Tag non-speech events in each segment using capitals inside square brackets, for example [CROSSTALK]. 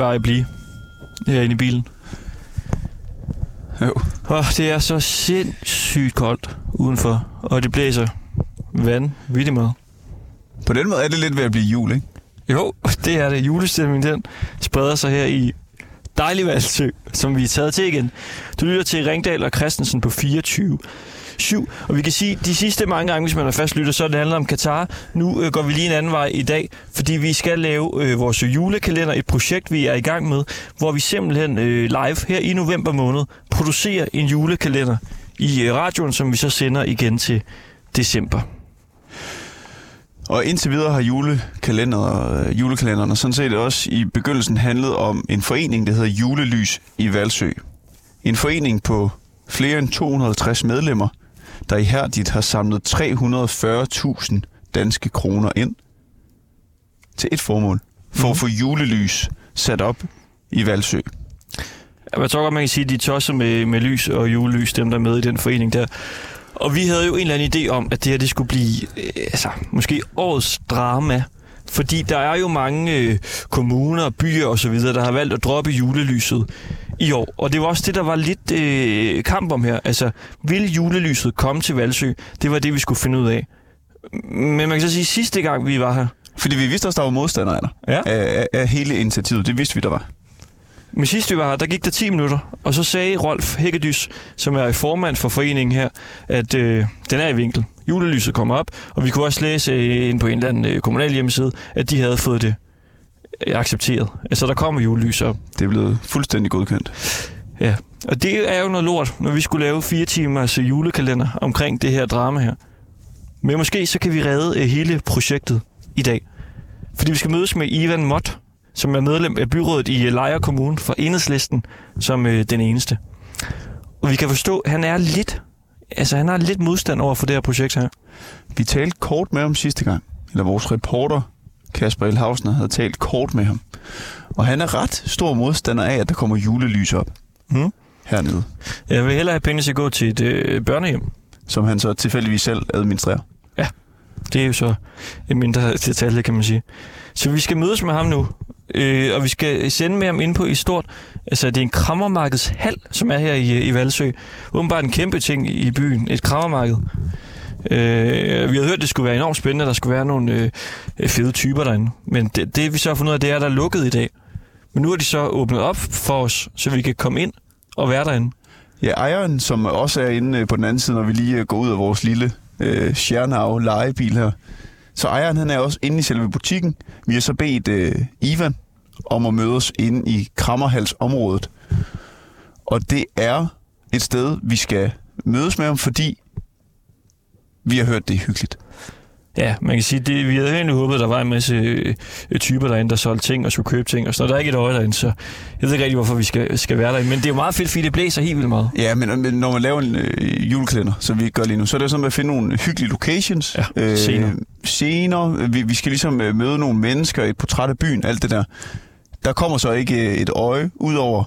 Ikke bare blive herinde i bilen? Jo. Og det er så sindssygt koldt udenfor, og det blæser vanvittigt meget. På den måde er det lidt ved at blive jul, ikke? Jo, det er det. Julestemningen, den spreder sig her i dejlig Valsø, som vi er taget til igen. Du lytter til Ringdal og Christensen på 24 7. Og vi kan sige, de sidste mange gange, hvis man er fast lytter, så er det handlet om Katar. Nu øh, går vi lige en anden vej i dag, fordi vi skal lave øh, vores julekalender, et projekt, vi er i gang med, hvor vi simpelthen øh, live her i november måned producerer en julekalender i øh, radioen, som vi så sender igen til december. Og indtil videre har julekalender, julekalenderen julekalenderne sådan set også i begyndelsen handlet om en forening, der hedder Julelys i Valsø. En forening på flere end 250 medlemmer, der ihærdigt har samlet 340.000 danske kroner ind til et formål. For at få julelys sat op i Valsø. Jeg tror godt, man kan sige, at de er tosset med, med lys og julelys, dem der er med i den forening der. Og vi havde jo en eller anden idé om, at det her det skulle blive øh, altså, måske årets drama. Fordi der er jo mange øh, kommuner, byer og så videre, der har valgt at droppe julelyset i år. Og det var også det, der var lidt øh, kamp om her. Altså, vil julelyset komme til Valsø? Det var det, vi skulle finde ud af. Men man kan så sige, at sidste gang vi var her, Fordi vi vidste også, der var modstandere af. Ja. af, af hele initiativet. Det vidste vi, der var. Men sidst vi var her, der gik der 10 minutter, og så sagde Rolf Hækkedys, som er formand for foreningen her, at øh, den er i vinkel. Julelyset kommer op, og vi kunne også læse øh, ind på en eller anden øh, kommunal hjemmeside, at de havde fået det øh, accepteret. Altså, der kommer julelys op. Det er blevet fuldstændig godkendt. Ja, og det er jo noget lort, når vi skulle lave fire timers øh, julekalender omkring det her drama her. Men måske så kan vi redde øh, hele projektet i dag. Fordi vi skal mødes med Ivan Mott, som er medlem af byrådet i øh, Lejre Kommune for Enhedslisten, som øh, den eneste. Og vi kan forstå, at han er lidt, altså han har lidt modstand over for det her projekt her. Vi talte kort med ham sidste gang. Eller vores reporter, Kasper Elhausen, havde talt kort med ham. Og han er ret stor modstander af, at der kommer julelys op Hmm? hernede. Jeg vil hellere have penge til at gå til et øh, børnehjem. Som han så tilfældigvis selv administrerer. Det er jo så en mindre detalje, kan man sige. Så vi skal mødes med ham nu, øh, og vi skal sende med ham ind på i stort. Altså, det er en krammermarkedshal, som er her i, øh, i Valsø. Åbenbart en kæmpe ting i byen. Et krammermarked. Øh, vi havde hørt, at det skulle være enormt spændende, at der skulle være nogle øh, fede typer derinde. Men det, det vi så har fundet ud af, det er, at der er lukket i dag. Men nu har de så åbnet op for os, så vi kan komme ind og være derinde. Ja, ejeren, som også er inde øh, på den anden side, når vi lige øh, går ud af vores lille øh, Schernau legebil her. Så ejeren, han er også inde i selve butikken. Vi har så bedt øh, Ivan om at mødes inde i Krammerhalsområdet. Og det er et sted, vi skal mødes med ham, fordi vi har hørt, det er hyggeligt. Ja, man kan sige, det, vi havde egentlig håbet, at der var en masse øh, typer derinde, der solgte ting og skulle købe ting. Og så der er ikke et øje derinde, så jeg ved ikke rigtig, hvorfor vi skal, skal være derinde. Men det er jo meget fedt, fordi det blæser helt vildt meget. Ja, men, men når man laver en øh, julekalender, som vi gør lige nu, så er det jo sådan at finde nogle hyggelige locations. Ja, scener. scener. Vi, vi skal ligesom øh, møde nogle mennesker, et portræt af byen, alt det der. Der kommer så ikke øh, et øje, udover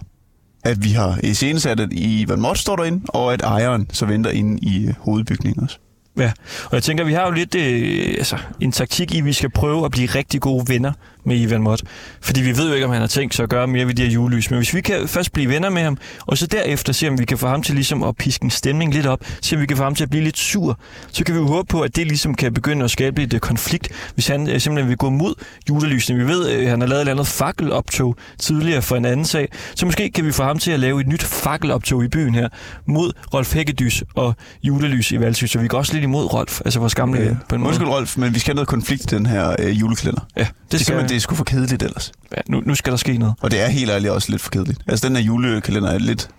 at vi har iscenesat, at Ivan Mott står derinde, og at ejeren så venter inde i øh, hovedbygningen også. Ja, og jeg tænker, vi har jo lidt øh, altså, en taktik i, at vi skal prøve at blive rigtig gode venner med Ivan Mott. Fordi vi ved jo ikke, om han har tænkt sig at gøre mere ved de her julelys. Men hvis vi kan først blive venner med ham, og så derefter se, om vi kan få ham til ligesom at piske en stemning lidt op, se om vi kan få ham til at blive lidt sur, så kan vi jo håbe på, at det ligesom kan begynde at skabe lidt øh, konflikt, hvis han øh, simpelthen vil gå mod julelysene. Vi ved, at han har lavet et eller andet fakkeloptog tidligere for en anden sag, så måske kan vi få ham til at lave et nyt fakkeloptog i byen her mod Rolf Hækkedys og julelys i Valsø, så vi går også lidt imod Rolf, altså vores gamle ven på en måde. Undskyld, Rolf, men vi skal have noget konflikt i den her øh, julekalender. Ja, det, Det, det, skal, det, er sgu for kedeligt ellers. ja, nu, nu skal der ske noget. Og det er helt ærligt også lidt for kedeligt. Altså, den her julekalender er lidt...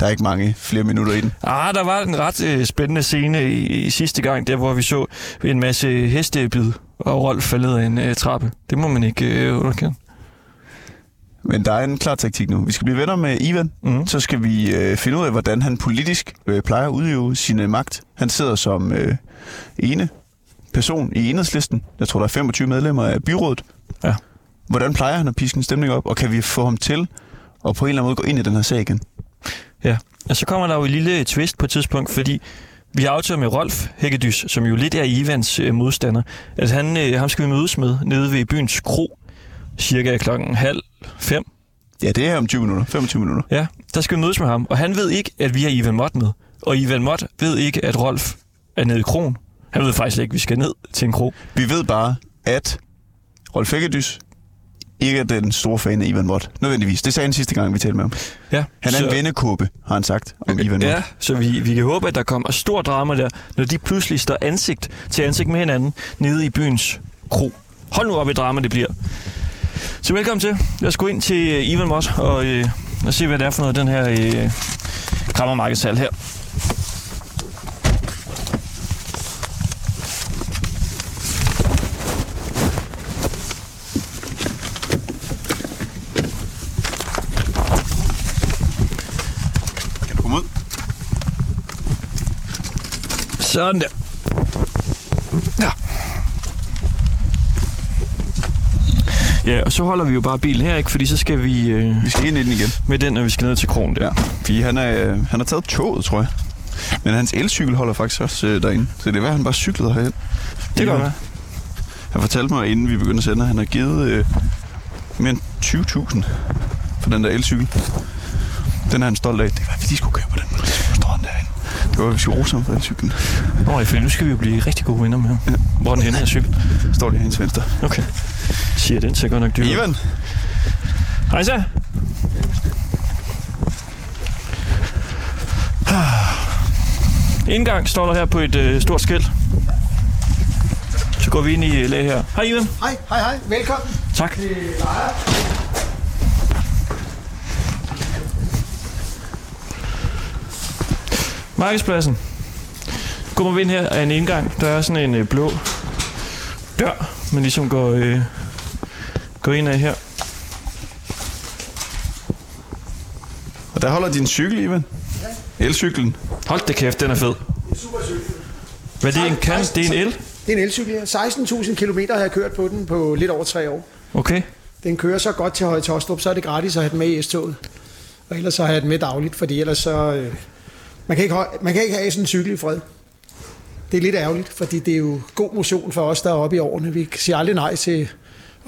Der er ikke mange flere minutter i den. Ah, der var en ret øh, spændende scene i, i sidste gang, der hvor vi så en masse hestebid, og Rolf faldet af en øh, trappe. Det må man ikke øh, underkende. Men der er en klar taktik nu. Vi skal blive venner med Ivan. Mm. Så skal vi øh, finde ud af, hvordan han politisk øh, plejer at udøve sin øh, magt. Han sidder som øh, ene person i enhedslisten. Jeg tror, der er 25 medlemmer af byrådet. Ja. Hvordan plejer han at piske en stemning op? Og kan vi få ham til at på en eller anden måde gå ind i den her sag igen? Ja, og så kommer der jo et lille twist på et tidspunkt, fordi vi har aftalt med Rolf Hækkedys, som jo lidt er Ivans øh, modstander, at han, øh, ham skal vi mødes med nede ved byens kro, cirka klokken halv 5. Ja, det er om 20 minutter. 25 minutter. Ja, der skal vi mødes med ham. Og han ved ikke, at vi har Ivan Mott med. Og Ivan Mott ved ikke, at Rolf er nede i krogen. Han ved faktisk ikke, at vi skal ned til en krog. Vi ved bare, at Rolf Æggedys ikke er den store fan af Ivan Mott. Nødvendigvis. Det sagde han sidste gang, vi talte med ham. Ja, Han er så, en vennekåbe, har han sagt om Ivan Mott. Ja, så vi, vi kan håbe, at der kommer stor drama der, når de pludselig står ansigt til ansigt med hinanden nede i byens kro. Hold nu op i drama, det bliver. Så velkommen til. Lad os gå ind til øh, Ivan Mott og, øh, og se, hvad det er for noget, den her øh, krammermarkedshal her. Sådan der. Ja. Ja, og så holder vi jo bare bilen her, ikke? Fordi så skal vi øh, Vi skal ind i den igen. med den, når vi skal ned til krogen der. Ja. Fordi han, er, øh, han har taget toget, tror jeg. Men hans elcykel holder faktisk også øh, derinde. Så det er værd, han bare cyklede herhen. Det gør være. Han fortalte mig, inden vi begyndte at sende, at han har givet øh, mere end 20.000 for den der elcykel. Den er han stolt af. Det var, at de skulle købe den. Så står han derinde. Det var, at vi skulle rose ham for elcyklen. Nå, ja, for nu skal vi jo blive rigtig gode venner med ham. Ja. Hvor er den henne her cykel? Står lige hans venstre. Okay. Siger den ser godt nok dyr. Ivan! Hej så. Indgang står der her på et øh, stort skilt. Så går vi ind i øh, lag her. Hej Ivan. Hej, hej, hej. Velkommen Tak. til Markedspladsen. Kommer vi ind her af en indgang. Der er sådan en øh, blå dør, man ligesom går, øh, går ind af her. Og der holder din cykel, Ivan. Elcyklen. Hold da kæft, den er fed. Super cykel. Hvad er det en kan? Det er en el? Det er en elcykel her. 16.000 km har jeg kørt på den på lidt over tre år. Okay. Den kører så godt til Høje Tostrup, så er det gratis at have den med i S-toget. Og ellers så har jeg den med dagligt, fordi ellers så... Øh, man, kan ikke, man kan ikke have sådan en cykel i fred. Det er lidt ærgerligt, fordi det er jo god motion for os, der er oppe i årene. Vi siger aldrig nej til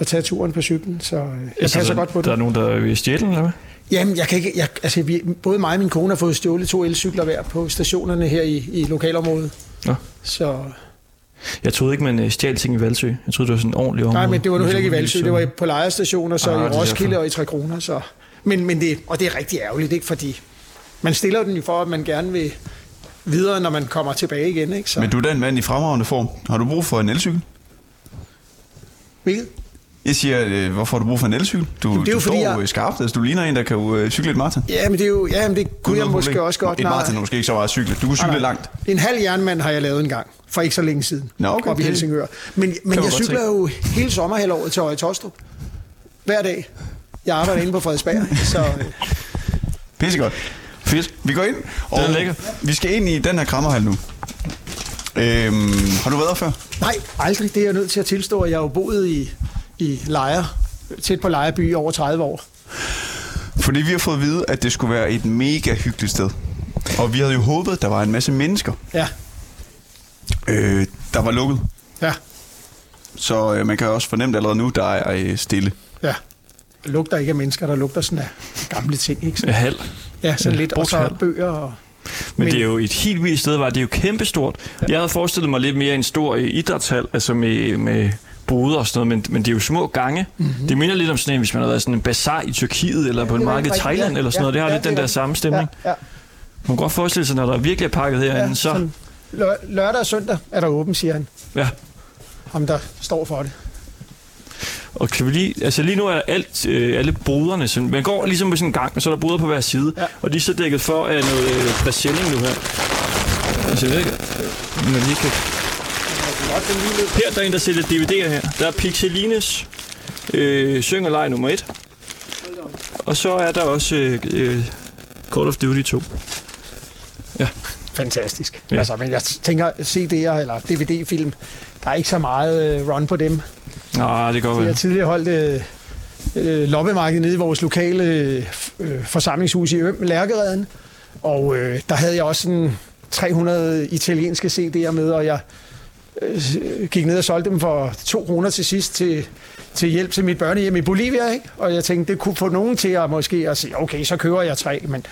at tage turen på cyklen, så øh, jeg Altså, passer der, godt på Der er det. nogen, der vil stjæle den, eller hvad? Jamen, jeg kan ikke... Jeg, altså, vi, både mig og min kone har fået stjålet to elcykler hver på stationerne her i, i lokalområdet. Nå. Så Jeg troede ikke, man øh, stjal ting i Valsø. Jeg troede, det var sådan en ordentlig område. Nej, men det var nu heller ikke i Valsø. Det var på lejerstationer, så Ah, det i Roskilde og i Tre Kroner. Så. Men, men det, og det er rigtig ærgerligt, ikke? fordi man stiller den jo for, at man gerne vil videre, når man kommer tilbage igen. Ikke? Så, Men du er da en mand i fremragende form. Har du brug for en elcykel? Hvilket? Jeg siger, øh, hvorfor har du brug for en elcykel? Du, det er jo du fordi, står jeg- skarpt, altså du ligner en, der kan øh, cykle et maraton. Ja, men det, er jo, ja, men det kunne jeg måske problem. også godt. Et maraton er måske ikke så meget cykle. Du kunne cykle Nej, nej. langt. En halv jernmand har jeg lavet en gang, for ikke så længe siden, Nå, okay, oppe i Helsingør. Men, men jeg cykler se. jo hele sommerhalvåret til Høje Tostrup. Hver dag. Jeg arbejder inde på Frederiksberg, så Pissegodt. Fedt. Vi går ind, og Den er lækker. vi skal ind i den her krammerhal nu. Øhm, har du været der før? nej, aldrig. Det er jeg nødt til at tilstå, at jeg har jo boet i, i Lejre, tæt på Lejreby i over 30 år. Fordi vi har fået at vide, at det skulle være et mega hyggeligt sted. Og vi havde jo håbet, at der var en masse mennesker, Ja, øh, der var lukket. ja, Så øh, man kan også fornemme det allerede nu, der er øh, stille. ja. Der lugter ikke af mennesker, der lugter sådan af gamle ting, ikke? Ja, Sådan, halv. Ja, sådan Ja, lidt, og så bøger og... Men, Men- det er jo et helt vildt sted, var det er jo kæmpestort. Jeg havde forestillet mig lidt mere en stor øh, idrætshal, altså med, med boder og sådan noget, men, men det er jo små gange. Mm-hmm. Det minder lidt om sådan en, hvis man har været sådan en bazar i Tyrkiet, eller på en marked i Thailand, ja. eller sådan noget. Det har Ja, lidt det den der samme stemning. Ja, ja, Man kan godt forestille sig, når der virkelig er pakket herinde, ja, så... lø- lørdag og søndag er der åben, siger han. Ja. Ham, der står for det. Og kan vi lige, altså lige nu er alt, øh, alle boderne, sådan, man går ligesom på sådan en gang, og så er der boder på hver side, Ja. og de er så dækket for af noget øh, presenning nu her. Altså, jeg ved ikke, om man lige kan Her der er en, der sælger DVD'er her. Der er Pixelines øh, Syng og Leg nummer 1. Og så er der også øh, øh, Call of Duty 2. Fantastisk. Ja. Ja. Altså, men jeg tænker, CD'er eller DVD-film, der er ikke så meget øh, run på dem. Nå, det går Jeg vel. har tidligere holdt øh, øh, loppemarked nede i vores lokale øh, forsamlingshus i Øm, Lærkereden. Og øh, der havde jeg også sådan 300 italienske CD'er med, og jeg øh, gik ned og solgte dem for to kroner til sidst til, til hjælp til mit børnehjem i Bolivia, ikke? Og jeg tænkte, det kunne få nogen til at måske at sige, okay, så køber jeg tre, men,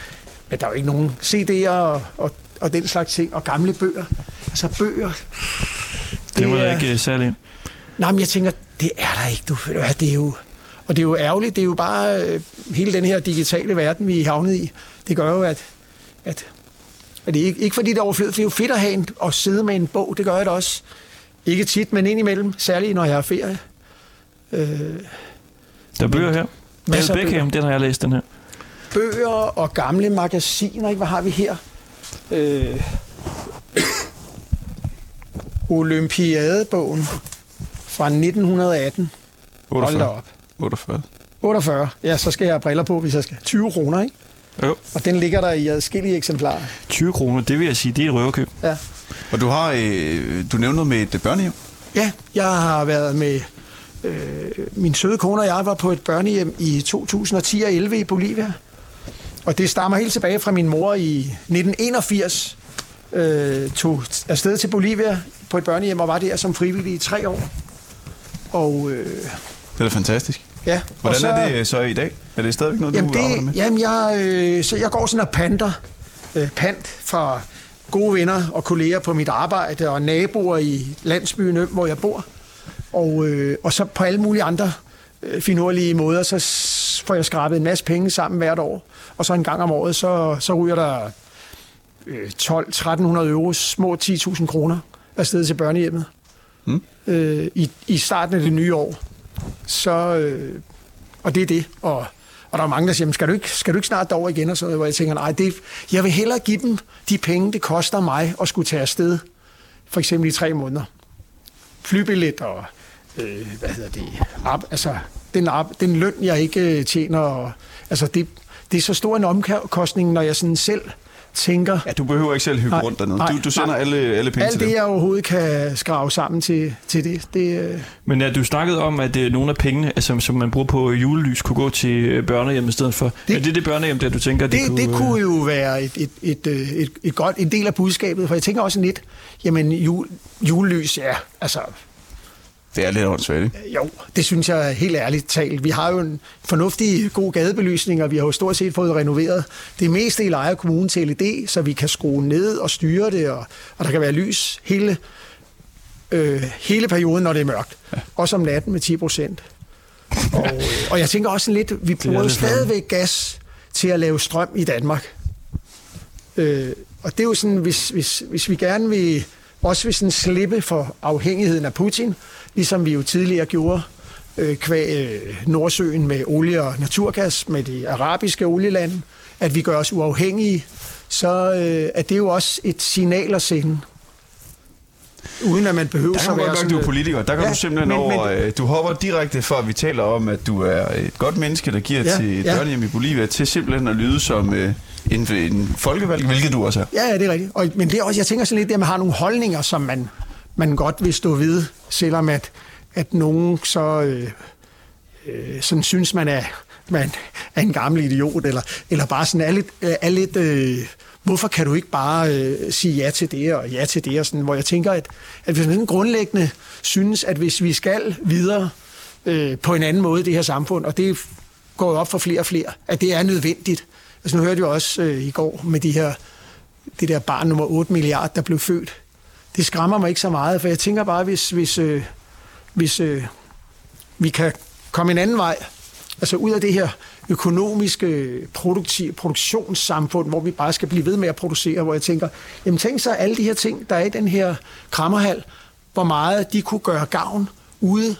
men der er jo ikke nogen CD'er og, og, og den slags ting, og gamle bøger. Altså bøger, Det var er- jeg ikke øh, særlig. Nej, men jeg tænker, det er der ikke, du. Hvad, Det er jo, og det er jo ærgerligt. Det er jo bare øh, hele den her digitale verden, vi er havnet i. Det gør jo, at, at, at det er ikke, ikke fordi det er overflødigt. Det er jo fedt at have en, at sidde med en bog. Det gør jeg da også. Ikke tit, men indimellem. Særligt, når jeg har ferie. Øh, Der er bøger her. Masser Beckham, den har jeg læst, den her. bøger og gamle magasiner. Ikke? Hvad har vi her? Øh, Olympiadebogen fra 1918. Hold da 48. op. 48. 48. Ja, så skal jeg have briller på, hvis jeg skal. 20 kroner, ikke? Jo. Og den ligger der i adskillige eksemplarer. 20 kroner, det vil jeg sige, det er et røverkøb. Ja. Og du har, øh, du nævner noget med et børnehjem. Ja, jeg har været med øh, min søde kone og jeg var på et børnehjem i 2010 og 11 i Bolivia. Og det stammer helt tilbage fra min mor i 1981. Øh, tog afsted til Bolivia på et børnehjem og var der som frivillig i tre år. Og øh, Det er da fantastisk. ja, Hvordan så, er det så i dag? Er det stadigvæk noget, Jamen, du arbejder med? det, jamen jeg, øh, så jeg går sådan og panter øh, pant fra gode venner og kolleger på mit arbejde og naboer i landsbyen, hvor jeg bor. Og, øh, og så på alle mulige andre øh, finurlige måder, så får jeg skrabet en masse penge sammen hvert år. Og så en gang om året, så, så ryger der øh, 12-1300 euro, små 10.000 kroner afsted til børnehjemmet. Mm. Øh, i, I starten af det nye år. Så, øh, og det er det. Og, og der er mange, der siger, skal du ikke, skal du ikke snart derover igen? Og så, hvor jeg tænker, nej, det, jeg vil hellere give dem de penge, det koster mig at skulle tage afsted. For eksempel i tre måneder. Flybillet og, øh, hvad hedder det, op, altså, den, op, den løn, jeg ikke øh, tjener. Og, altså, det, det er så stor en omkostning, når jeg sådan selv tænker, Ja, du behøver ikke selv hygge Nej, rundt dernede. nej, Du, du sender nej. alle, alle penge alt til det, dem. jeg overhovedet kan skrave sammen til, til det, det, øh, Men ja, du snakkede om, at øh, nogle af pengene, altså, som man bruger på julelys, kunne gå til øh, børnehjem i stedet for. Det, Det- er det det børnehjem, der du tænker, Det, kunne... det øh, kunne jo være et, et, et, øh, et, et godt, en del af budskabet, for jeg tænker også lidt, jamen jul, julelys, ja, altså Det er lidt åndssvagt, ikke? jo, det synes jeg helt ærligt talt. Vi har jo en fornuftig, god gadebelysning, og vi har jo stort set fået renoveret det meste i Lejre Kommune til LED, så vi kan skrue ned og styre det, og, og der kan være lys hele, øh, hele perioden, når det er mørkt. Ja. Også om natten med 10 procent. Og, øh, og jeg tænker også lidt, vi bruger lidt stadigvæk gas til at lave strøm i Danmark. Øh, og det er jo sådan, hvis, hvis, hvis vi gerne vil, også vil sådan slippe for afhængigheden af Putin, ligesom vi jo tidligere gjorde øh, kvæg øh, Nordsøen med olie og naturgas, med de arabiske olielande, at vi gør os uafhængige, så øh, er det jo også et signal at sende. Uden at man behøver kan at være godt sådan... du er øh, politiker. Der går Ja, du simpelthen men- over... men- øh, du hopper direkte fra, at vi taler om, at du er et godt menneske, der giver Ja, til ja. børnehjem i Bolivia, til simpelthen at lyde som øh, en, en folkevalg, hvilket du også er. Ja, ja, det er rigtigt. Og, men det er også, jeg tænker sådan lidt, at man har nogle holdninger, som man, man godt vil stå ved, selvom at, at nogen så øh, øh, sådan synes, man er, man er en gammel idiot, eller, eller bare sådan er lidt, øh, er lidt øh, hvorfor kan du ikke bare øh, sige ja til det og ja til det, og sådan, hvor jeg tænker, at, at hvis man sådan grundlæggende synes, at hvis vi skal videre øh, på en anden måde i det her samfund, og det går op for flere og flere, at det er nødvendigt. Altså nu hørte jeg også øh, i går med de her det der barn nummer 8 milliard, der blev født. Det skræmmer mig ikke så meget, for jeg tænker bare, hvis, hvis, øh, hvis øh, vi kan komme en anden vej, altså ud af det her økonomiske produktiv, produktionssamfund, hvor vi bare skal blive ved med at producere, hvor jeg tænker, jamen tænk så alle de her ting, der er i den her krammerhal, hvor meget de kunne gøre gavn ude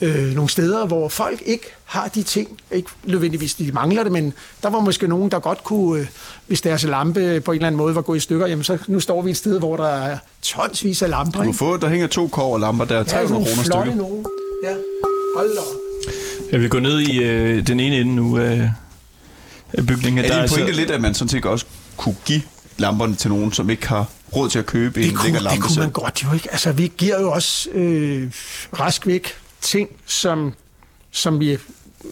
øh, nogle steder, hvor folk ikke har de ting. Ikke nødvendigvis, de mangler det, men der var måske nogen, der godt kunne, øh, hvis deres lampe på en eller anden måde var gået i stykker, jamen så nu står vi et sted, hvor der er tonsvis af lamper. Du kan Ikke? få, der hænger to kår lamper der, Ja, 300 nogle kroner stykker. nogen. Ja, hold da. Jeg vil gå ned i øh, den ene ende nu af, af bygningen. Er Der din altså- pointe lidt, at man sådan set også kunne give lamperne til nogen, som ikke har råd til at købe en Det kunne, lækker det lampe kunne selv? man godt jo ikke. Altså, vi giver jo også øh, rask væk ting, som, som vi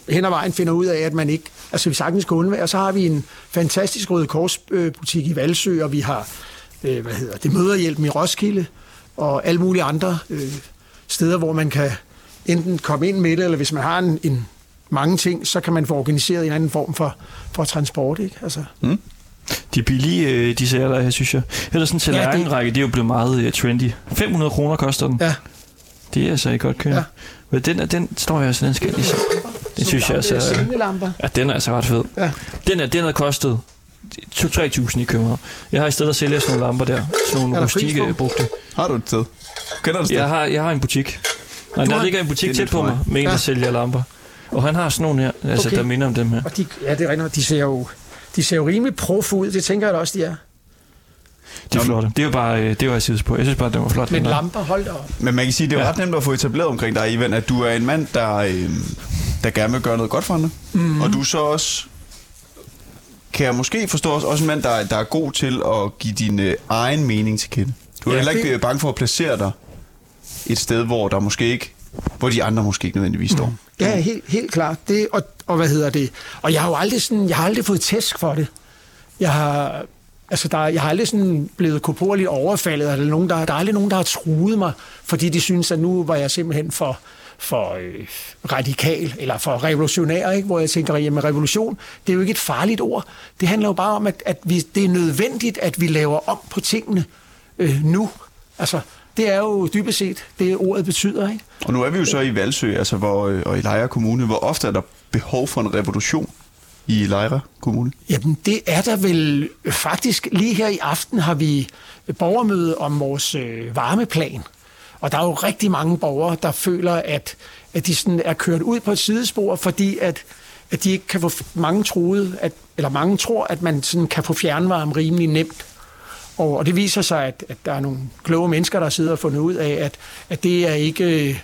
hen ad vejen finder ud af, at man ikke... Altså, vi sagtens kan undvære. Så har vi en fantastisk Røde Kors øh, i Valsø, og vi har, øh, hvad hedder det, Møderhjælpen i Roskilde. og alle mulige andre øh, steder, hvor man kan enten komme ind med det, eller hvis man har en, en mange ting, så kan man få organiseret en anden form for, for transport. Ikke? Altså, De er billige, de sager, der her, synes jeg. Ellers sådan en Ja, det- tallerkenrække, det er jo blevet meget øh, trendy. 500 kroner koster den. ja. Det er altså ikke godt kørt. Ja. Den, er- den står jeg altså, den skal lige se. Den synes jeg altså... er. Ja, den er altså ret fed. Ja. Den, er, den har kostet 2-3.000 i København. Jeg har i stedet at sælge sådan nogle lamper der. Sådan nogle rustikke på? brugte. Har du et sted? Kender du et sted? Jeg har, jeg har en butik. Nej, der har- ligger en butik tæt på mig, med en, der Ja. sælger lamper. Og han har sådan nogle her, altså, Okay. der minder om dem her. Og de, ja, det er rigtigt. De ser jo, de ser jo rimelig prof ud. Det tænker jeg da også, de er. De er flotte. Det er jo bare, øh, det var jeg sidst på. Jeg synes bare, den var flot. Der. lamper, hold da op. Men man kan sige, det er Ja. ret nemt at få etableret omkring dig, Ivan, at du er en mand, der, øh, der gerne vil gøre noget godt for andre. Mm. Og du er så også, kan jeg måske forstå, også, også en mand, der, der er god til at give din øh, egen mening til kende. Du er Ja, heller ikke det- øh, bange for at placere dig et sted, hvor der måske ikke, hvor de andre måske ikke nødvendigvis står. Ja, helt, helt klart. Det, og, og hvad hedder det? Og jeg har jo aldrig, sådan, jeg har aldrig fået tæsk for det. Jeg har, altså der, jeg har aldrig sådan blevet koporligt overfaldet, eller nogen, der, der er aldrig nogen, der har truet mig, fordi de synes, at nu var jeg simpelthen for, for øh, radikal, eller for revolutionær, ikke? hvor jeg tænker, jamen revolution, det er jo ikke et farligt ord. Det handler jo bare om, at, at vi, det er nødvendigt, at vi laver om på tingene øh, nu. Altså, det er jo dybest set det, ordet betyder, ikke? Og nu er vi jo så i Valsø, altså hvor, øh, og i Lejre Kommune. Hvor ofte er der behov for en revolution i Lejre Kommune? Jamen, det er der vel faktisk. Lige her i aften har vi borgermøde om vores øh, varmeplan. Og der er jo rigtig mange borgere, der føler, at, at de sådan er kørt ud på et sidespor, fordi at, at de ikke kan få mange troet, at, eller mange tror, at man sådan kan få fjernvarme rimelig nemt. Og, og det viser sig, at, at der er nogle kloge mennesker, der sidder og fundet ud af, at, at det er ikke øh,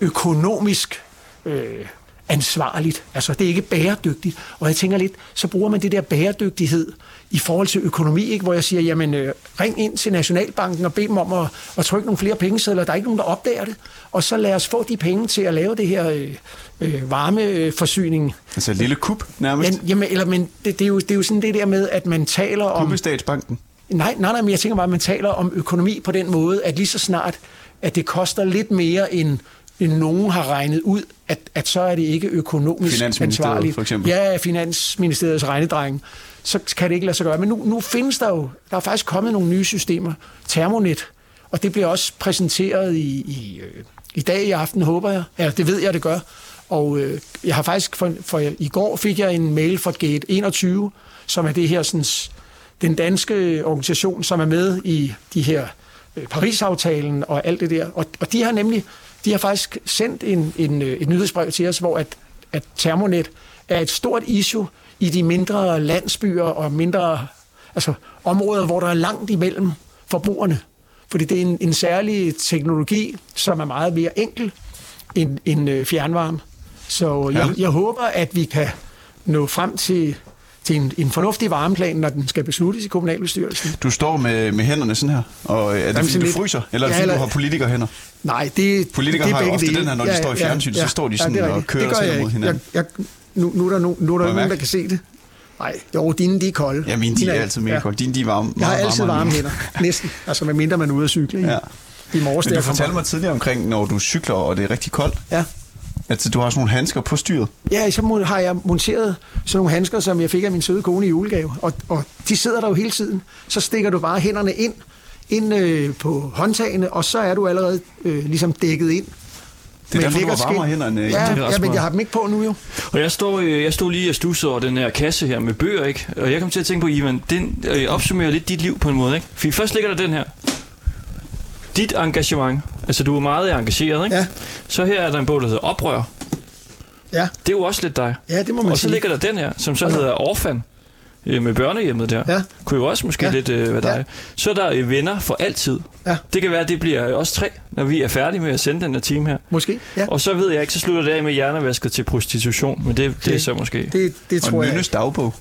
økonomisk øh, ansvarligt. Altså, det er ikke bæredygtigt. Og jeg tænker lidt, så bruger man det der bæredygtighed i forhold til økonomi, ikke? hvor jeg siger, jamen, øh, ring ind til Nationalbanken og bed dem om at, at trykke nogle flere pengesedler. Der er ikke nogen, der opdager det. Og så lad os få de penge til at lave det her øh, øh, varmeforsyning. Altså et lille kup nærmest? Men, jamen, eller, men det, det, er jo, det er jo sådan det der med, at man taler om... Kup i statsbanken? Nej, nej, nej, men jeg tænker bare, at man taler om økonomi på den måde, at lige så snart, at det koster lidt mere, end nogen har regnet ud, at, at så er det ikke økonomisk ansvarligt. for eksempel. Ja, Finansministeriets regnedreng. Så kan det ikke lade sig gøre. Men nu, nu findes der jo, der er faktisk kommet nogle nye systemer. Thermonet, og det bliver også præsenteret i, i, øh, i dag i aften, håber jeg. Ja, det ved jeg, det gør. Og øh, jeg har faktisk, for, for i går fik jeg en mail fra Gate 21, som er det her sådan, den danske organisation, som er med i de her øh, Paris-aftalen og alt det der. Og, og de har nemlig, de har faktisk sendt en, en, øh, et nyhedsbrev til os, hvor at, at Thermonet er et stort issue i de mindre landsbyer og mindre altså områder, hvor der er langt imellem forbrugerne. Fordi det er en, en særlig teknologi, som er meget mere enkel end, end øh, fjernvarme. Så jeg, Herligt. jeg håber, at vi kan nå frem til, til en, en fornuftig varmeplan, når den skal besluttes i kommunalbestyrelsen. Du står med, med hænderne sådan her, og øh, er det Jamen, fordi, du lidt- fryser? Eller er det Ja, fordi, du har politikerhænder? Nej, det, Politikere det er har ofte dele. den her, når de står i fjernsynet, så står de sådan er og kører sig mod hinanden. Jeg, jeg, nu, nu er der, nu, nu er der nogen, der kan se det. Nej, jo, dine de er kolde. Ja, mine de Dine er altid mega kolde. Dine de er varme. Jeg har altid varme hænder. Næsten. Altså, med mindre man er ude at cykle. Ja. I morges, Men du fortalte mig tidligere omkring, når du cykler, og det er rigtig koldt, Ja. At du har sådan nogle handsker på styret. Ja, så har jeg monteret sådan nogle handsker, som jeg fik af min søde kone i julegave. Og, og de sidder der jo hele tiden. Så stikker du bare hænderne ind, ind øh, på håndtagene, og så er du allerede øh, ligesom dækket ind. Det er derfor, du har varmere skin. hænder end, Ja, ja, men jeg har dem ikke på nu jo. Og jeg stod, øh, jeg stod lige og stussede over den her kasse her med bøger, ikke? Og jeg kom til at tænke på, Ivan, den øh, opsummerer lidt dit liv på en måde, ikke? For først ligger der den her. Dit engagement. Altså, du er meget engageret, ikke? Ja. Så her er der en bog, der hedder Oprør. Ja, Det er jo også lidt dig. ja det må man Og så sige. ligger der den her, som så hedder Orfan. øh, Med børnehjemmet der. Ja. Kunne jo også måske Ja. lidt øh, være dig. Ja. Så er der øh, venner for altid. Ja. Det kan være, at det bliver øh, os tre, når vi er færdige med at sende den her time her. Måske, ja. Og så ved jeg ikke, så slutter det af med hjernevasket til prostitution. Men det, det er Okay. så måske... Det, det Og tror jeg. Nynnes dagbog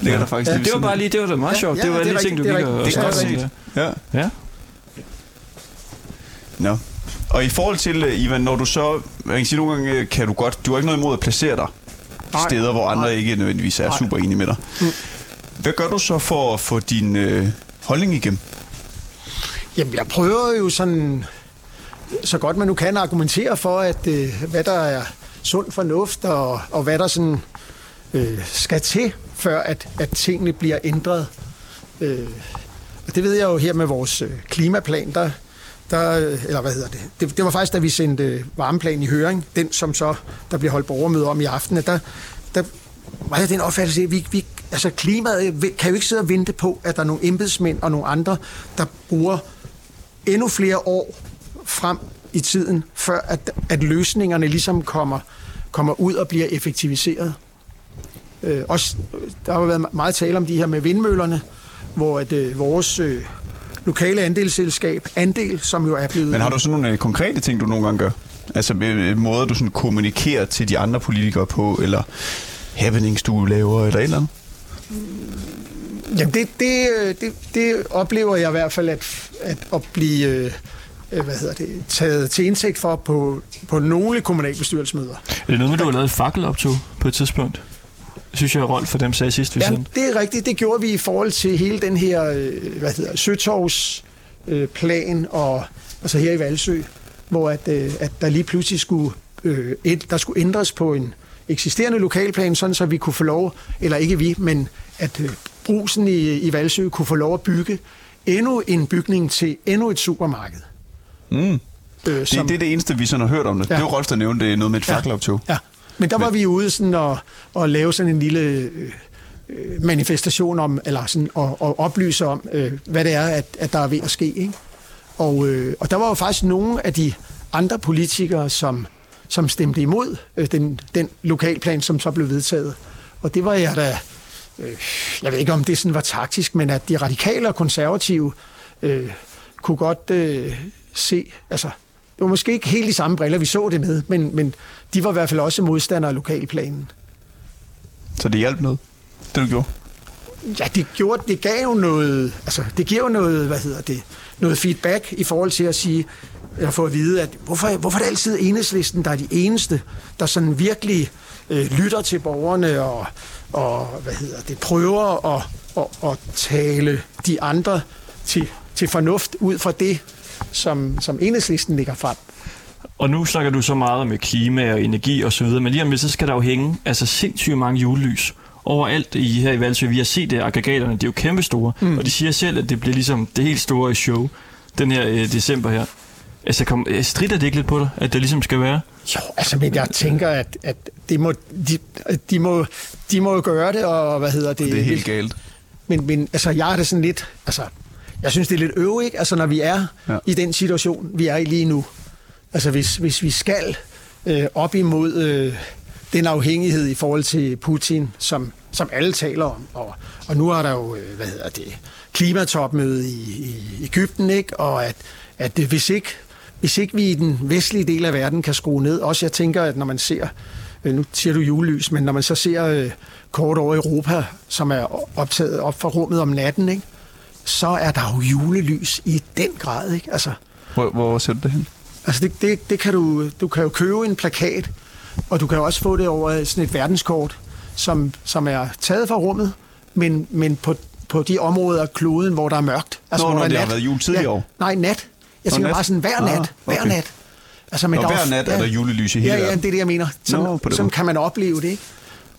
ligger der faktisk Ja, Det var bare lige, det var da meget Ja, sjovt. ja, det var det er lige ting, du det er og rigtigt. Det er godt snakke om set. der. Ja. Ja. Nå. Og i forhold til, øh, Ivan, når du så, man kan sige nogle gange, øh, kan du godt, du har ikke noget imod at placere dig Nej. steder, hvor andre Nej. ikke nødvendigvis er Nej. super enige med dig. Hvad gør du så for at få din øh, holdning igennem? Jamen, jeg prøver jo sådan, så godt man nu kan, argumentere for, at øh, hvad der er sund fornuft, og, og hvad der sådan øh, skal til, før at, at tingene bliver ændret. Øh, og det ved jeg jo her med vores øh, klimaplan, der, der, eller hvad hedder det? det, det var faktisk, da vi sendte øh, varmeplanen i høring, den som så, der bliver holdt borgermøde om i aften, at der, der var jeg den opfattelse, at vi, vi, altså klimaet øh, kan jo ikke sidde og vente på, at der er nogle embedsmænd og nogle andre, der bruger endnu flere år frem i tiden, før at, at løsningerne ligesom kommer, kommer ud og bliver effektiviseret. Øh, også, der har været meget tale om de her med vindmøllerne, hvor at, øh, vores øh, lokale andelsselskab, Andel, som jo er blevet... Men har du sådan nogle øh, konkrete ting, du nogle gange gør? Altså øh, måder, du sådan kommunikerer til de andre politikere på, eller happenings, du laver, eller et eller andet? Jamen, det, det, øh, det, det oplever jeg i hvert fald, at, at, at blive øh, øh, hvad hedder det, taget til indsigt for på, på nogle kommunalbestyrelsesmøder. Er det noget med, du har lavet et fakkeloptog på et tidspunkt? Synes jeg, Rolf for dem sagde sidst, vi Ja, sendte. det er rigtigt. Det gjorde vi i forhold til hele den her, øh, hvad hedder Søtorvs øh, plan og altså her i Valsø, hvor at, øh, at der lige pludselig skulle, øh, et, der skulle ændres på en eksisterende lokalplan, sådan så vi kunne få lov, eller ikke vi, men at øh, brusen i, i Valsø kunne få lov at bygge endnu en bygning til endnu et supermarked. Mm. Øh, Det, det er det eneste, vi sådan har hørt om det. Ja. Ja. Det var Rolf, der nævnte det, noget med et Ja. fakkeloptog. Ja, men der var vi ude sådan og, og lave sådan en lille øh, manifestation om, eller sådan, og, og oplyse om, øh, hvad det er, at, at der er ved at ske. Ikke? Og, øh, og der var jo faktisk nogle af de andre politikere, som, som stemte imod øh, den, den lokalplan, som så blev vedtaget. Og det var jeg da, øh, jeg ved ikke om det sådan var taktisk, men at de radikale og konservative øh, kunne godt øh, se, altså det var måske ikke helt de samme briller, vi så det med, men, men de var i hvert fald også modstandere af lokalplanen. Så det hjalp noget, det du gjorde. Ja, det, gjorde, det gav jo noget, altså det giver jo noget, hvad hedder det, noget feedback i forhold til at sige, eller få at vide, at hvorfor, hvorfor er det altid enhedslisten, der er de eneste, der sådan virkelig øh, lytter til borgerne og, og hvad hedder det, prøver at, at, at tale de andre til, til fornuft ud fra det, som, som enhedslisten ligger frem. Og nu snakker du så meget med klima og energi og så videre, men lige om lidt, så skal der jo hænge altså sindssygt mange julelys overalt i, her i Valsø. Vi har set det, aggregaterne, de er jo kæmpe store, mm. og de siger selv, at det bliver ligesom det helt store show den her øh, december her. Altså, kom, øh, strider det ikke lidt på dig, at det ligesom skal være? Jo, altså, men jeg tænker, at, at det må, de, de, må, de må gøre det, og hvad hedder det? Det er helt galt. Men, men altså, jeg er det sådan lidt, altså, jeg synes, det er lidt øve, ikke? Altså, når vi er ja. i den situation, vi er i lige nu. Altså, hvis, hvis vi skal øh, op imod øh, den afhængighed i forhold til Putin, som, som alle taler om, og, og nu er der jo, øh, hvad hedder det, klimatopmøde i, i Ægypten, ikke? Og at, at det, hvis ikke hvis ikke vi i den vestlige del af verden kan skrue ned, også jeg tænker, at når man ser, øh, nu siger du julelys, men når man så ser øh, kort over Europa, som er optaget op fra rummet om natten, ikke? så er der jo julelys i den grad. Ikke? Altså, Hvor, hvor ser du det hen? Altså det, det, det kan du, du kan jo købe en plakat, og du kan også få det over sådan et verdenskort, som, som er taget fra rummet, men, men på, på de områder af kloden, hvor der er mørkt. Nå, hvor når er det har været jul tidligere år. Nej, nat. Jeg Nå, tænker nat. bare sådan hver Ah, nat. Hver okay. nat. Altså, men Nå, der hver nat er der julelys i hele ja, ja, det er det, jeg mener. Sådan, Nå, måde. kan man opleve det, ikke?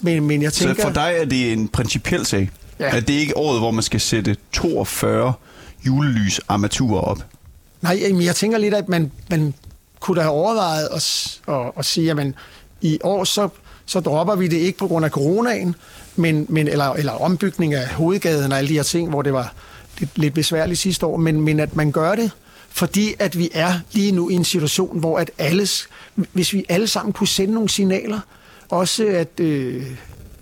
Men, men jeg tænker... Så for dig er det en principiel sag? Ja. At det ikke er året, hvor man skal sætte 42 julelysarmaturer op? Nej, jamen, jeg tænker lidt, at man, man kunne da have overvejet at, at, at sige, at man, i år så, så dropper vi det ikke på grund af coronaen, men, men, eller, eller ombygning af hovedgaden og alle de her ting, hvor det var lidt, lidt besværligt sidste år, men, men at man gør det, fordi at vi er lige nu i en situation, hvor at alles, hvis vi alle sammen kunne sende nogle signaler, også at, øh,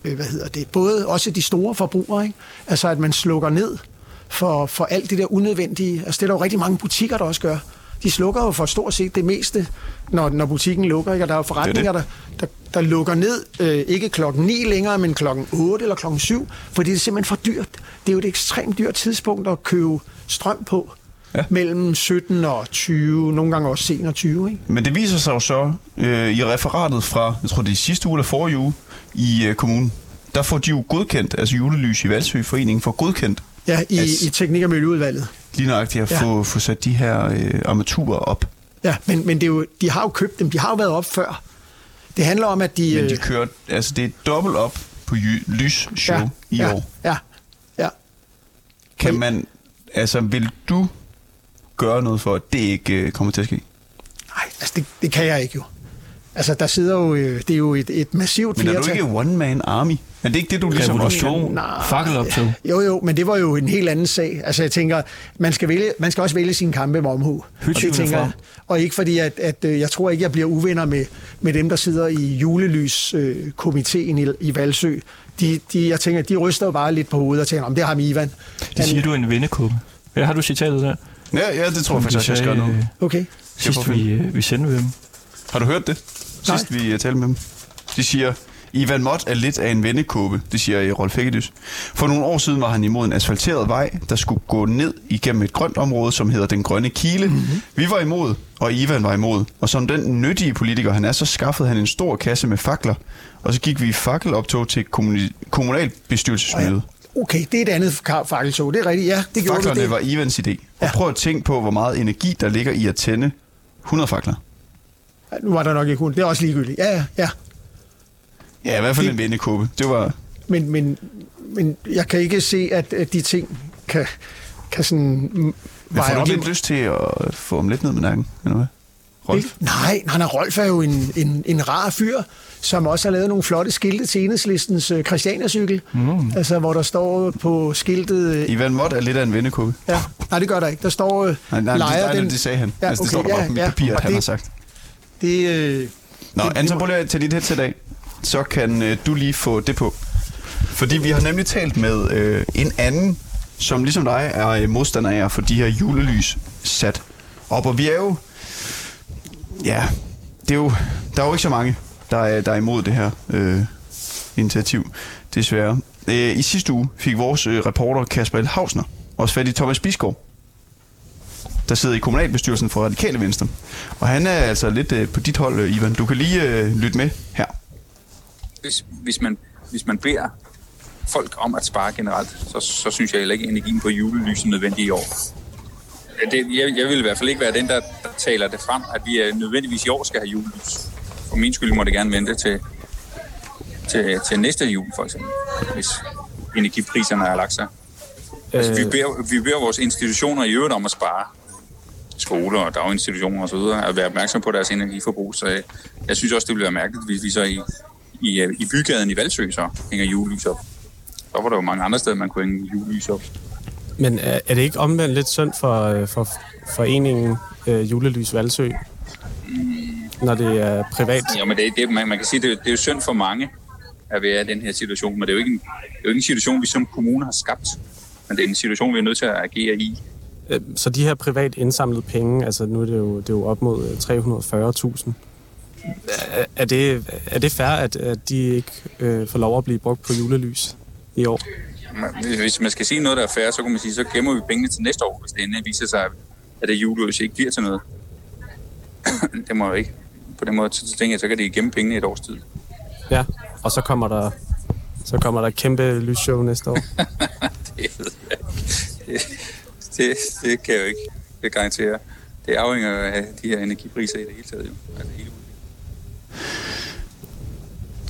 øh, hvad hedder det, både også de store forbrugere, ikke? altså at man slukker ned for, for alt det der unødvendige. Altså det er der jo rigtig mange butikker, der også gør. De slukker jo for stort set det meste, når, når butikken lukker. Ikke? Og der er jo forretninger, der, der, der lukker ned, øh, ikke klokken 9 længere, men klokken 8 eller klokken 7, fordi det er simpelthen for dyrt. Det er jo et ekstremt dyrt tidspunkt at købe strøm på. Ja. Mellem 17 og 20, nogle gange også sen og 20. Ikke? Men det viser sig jo så øh, i referatet fra, jeg tror det er sidste uge eller forrige uge i øh, kommunen. Der får de jo godkendt, altså julelys i Valsø Foreningen får godkendt, Ja, i, Altså- i teknik- og miljøudvalget. lige nøjagtigt at Ja. få, få sat de her øh, armaturer op. Ja, men, men det er jo, de har jo købt dem. De har jo været op før. Det handler om, at de... Men øh, de kører, altså det er dobbelt op på jy- lysshow ja, i ja, år. Ja, ja. Kan man, altså vil du gøre noget for, at det ikke øh, kommer til at ske? Nej, altså det, det kan jeg ikke jo. Altså, der sidder jo... øh, Det er jo et, et massivt Men er flertal. du ikke one-man army? Er det ikke det, du ligesom også Revolution. Nej. Fakkeloptog. Jo, jo, men det var jo en helt anden sag. Altså, jeg tænker, man skal, vælge, man skal også vælge sine kampe med omhu. Og, det tænker og ikke fordi, at, at øh, jeg tror ikke, jeg bliver uvenner med, med dem, der sidder i julelys-komiteen i, i Valsø. De, de, jeg tænker, de ryster jo bare lidt på hovedet og tænker, om det har ham Ivan. Det siger du er en vennekåbe. Ja, har du citatet der? Ja, ja, det tror jeg faktisk, jeg skal sagde, noget. øh, Okay. Sidst vi, øh, vi sendte dem. Har du hørt det? Nej. Sidst vi uh, talte med dem. De siger, Ivan Mott er lidt af en vennekåbe, det siger Rolf Hækkedys. For nogle år siden var han imod en asfalteret vej, der skulle gå ned igennem et grønt område, som hedder Den Grønne Kile. Mhm. Mm-hmm. Vi var imod, og Ivan var imod. Og som den nyttige politiker han er, så skaffede han en stor kasse med fakler. Og så gik vi i fakkeloptog til kommuni- kommunalbestyrelsesmødet. Okay, det er et andet fakkeltog. Det er rigtigt. Ja, det gjorde Faklerne det. var Ivans idé. Og Ja. prøv at tænke på, hvor meget energi, der ligger i at tænde 100 fakler. Ja, Nu var der nok ikke hun. Det er også ligegyldigt. Ja, ja, ja. Ja, i hvert fald Det- en vennekåbe. Det var... Men, men, men jeg kan ikke se, at, at de ting kan, kan sådan Men får du ikke lidt lyst til at få ham lidt ned med nakken? Eller hvad? Rolf? Ikke? Nej, nej, nej, Rolf er jo en, en, en rar fyr, som også har lavet nogle flotte skilte til enhedslistens øh, Christiania-cykel. Mm. Altså, hvor der står på skiltet... Øh, Ivan Mott er lidt af en vennekåbe. ja, nej, det gør der ikke. Der står øh, Nej, nej, lejer det, nej, den... det sagde han. Ja, altså, det okay, står der bare ja, på mit ja, papir, at og han det- har sagt. Det, øh, Nå, det- Anton, det- prøv lige at tage dit headset af. Så kan øh, du lige få det på. Fordi vi har nemlig talt med øh, en anden, som ligesom dig er øh, modstander af at få de her julelys sat op. Og vi er jo... Ja, det er jo, der er jo ikke så mange, der er, der er imod det her øh, initiativ, desværre. Øh, I sidste uge fik vores øh, reporter Kasper L. Hausner også fat i Thomas Bisgaard, der sidder i kommunalbestyrelsen for Radikale Venstre. Og han er altså lidt øh, på dit hold, øh, Ivan. Du kan lige øh, lytte med her hvis, hvis, man, hvis man beder folk om at spare generelt, så, så synes jeg heller ikke, at energien på julelys er nødvendig i år. Det, jeg, jeg vil i hvert fald ikke være den, der, der taler det frem, at vi øh, nødvendigvis i år skal have julelys. For min skyld må det gerne vente til, til, til næste jul, for eksempel, hvis energipriserne har lagt sig. Altså, vi, beder, vi beder vores institutioner i øvrigt om at spare skoler og daginstitutioner osv. at være opmærksom på deres energiforbrug. Så jeg, jeg synes også, det ville være mærkeligt, hvis vi så i, i, øh, i bygaden i Valsø så hænger julelys op. Så var der jo mange andre steder, man kunne hænge julelys op. Men er, er det ikke omvendt lidt synd for, øh, for foreningen øh, Julelys Valsø, når det er privat? Jo, men det, det, man, man kan sige, det, det er jo synd for mange at være i den her situation, men det er jo ikke en, det er jo ikke en situation, vi som kommune har skabt. Men det er en situation, vi er nødt til at agere i. Øh, Så de her privat indsamlede penge, altså nu er det jo, det er jo op mod øh, 340.000. Er, det, er det fair, at, at de ikke øh, får lov at blive brugt på julelys i år? Hvis man skal sige noget, der er fair, så kan man sige, så gemmer vi pengene til næste år, hvis det endelig viser sig, at det julelys ikke bliver til noget. [COUGHS] det må jo ikke. På den måde, så tænker jeg, så kan de gemme pengene et års tid. Ja, og så kommer der, så kommer der kæmpe lysshow næste år. [LAUGHS] Det, ved jeg ikke. det, det, det kan jeg jo ikke det garantere. Det afhænger af de her energipriser i det hele taget. Jo. Altså hele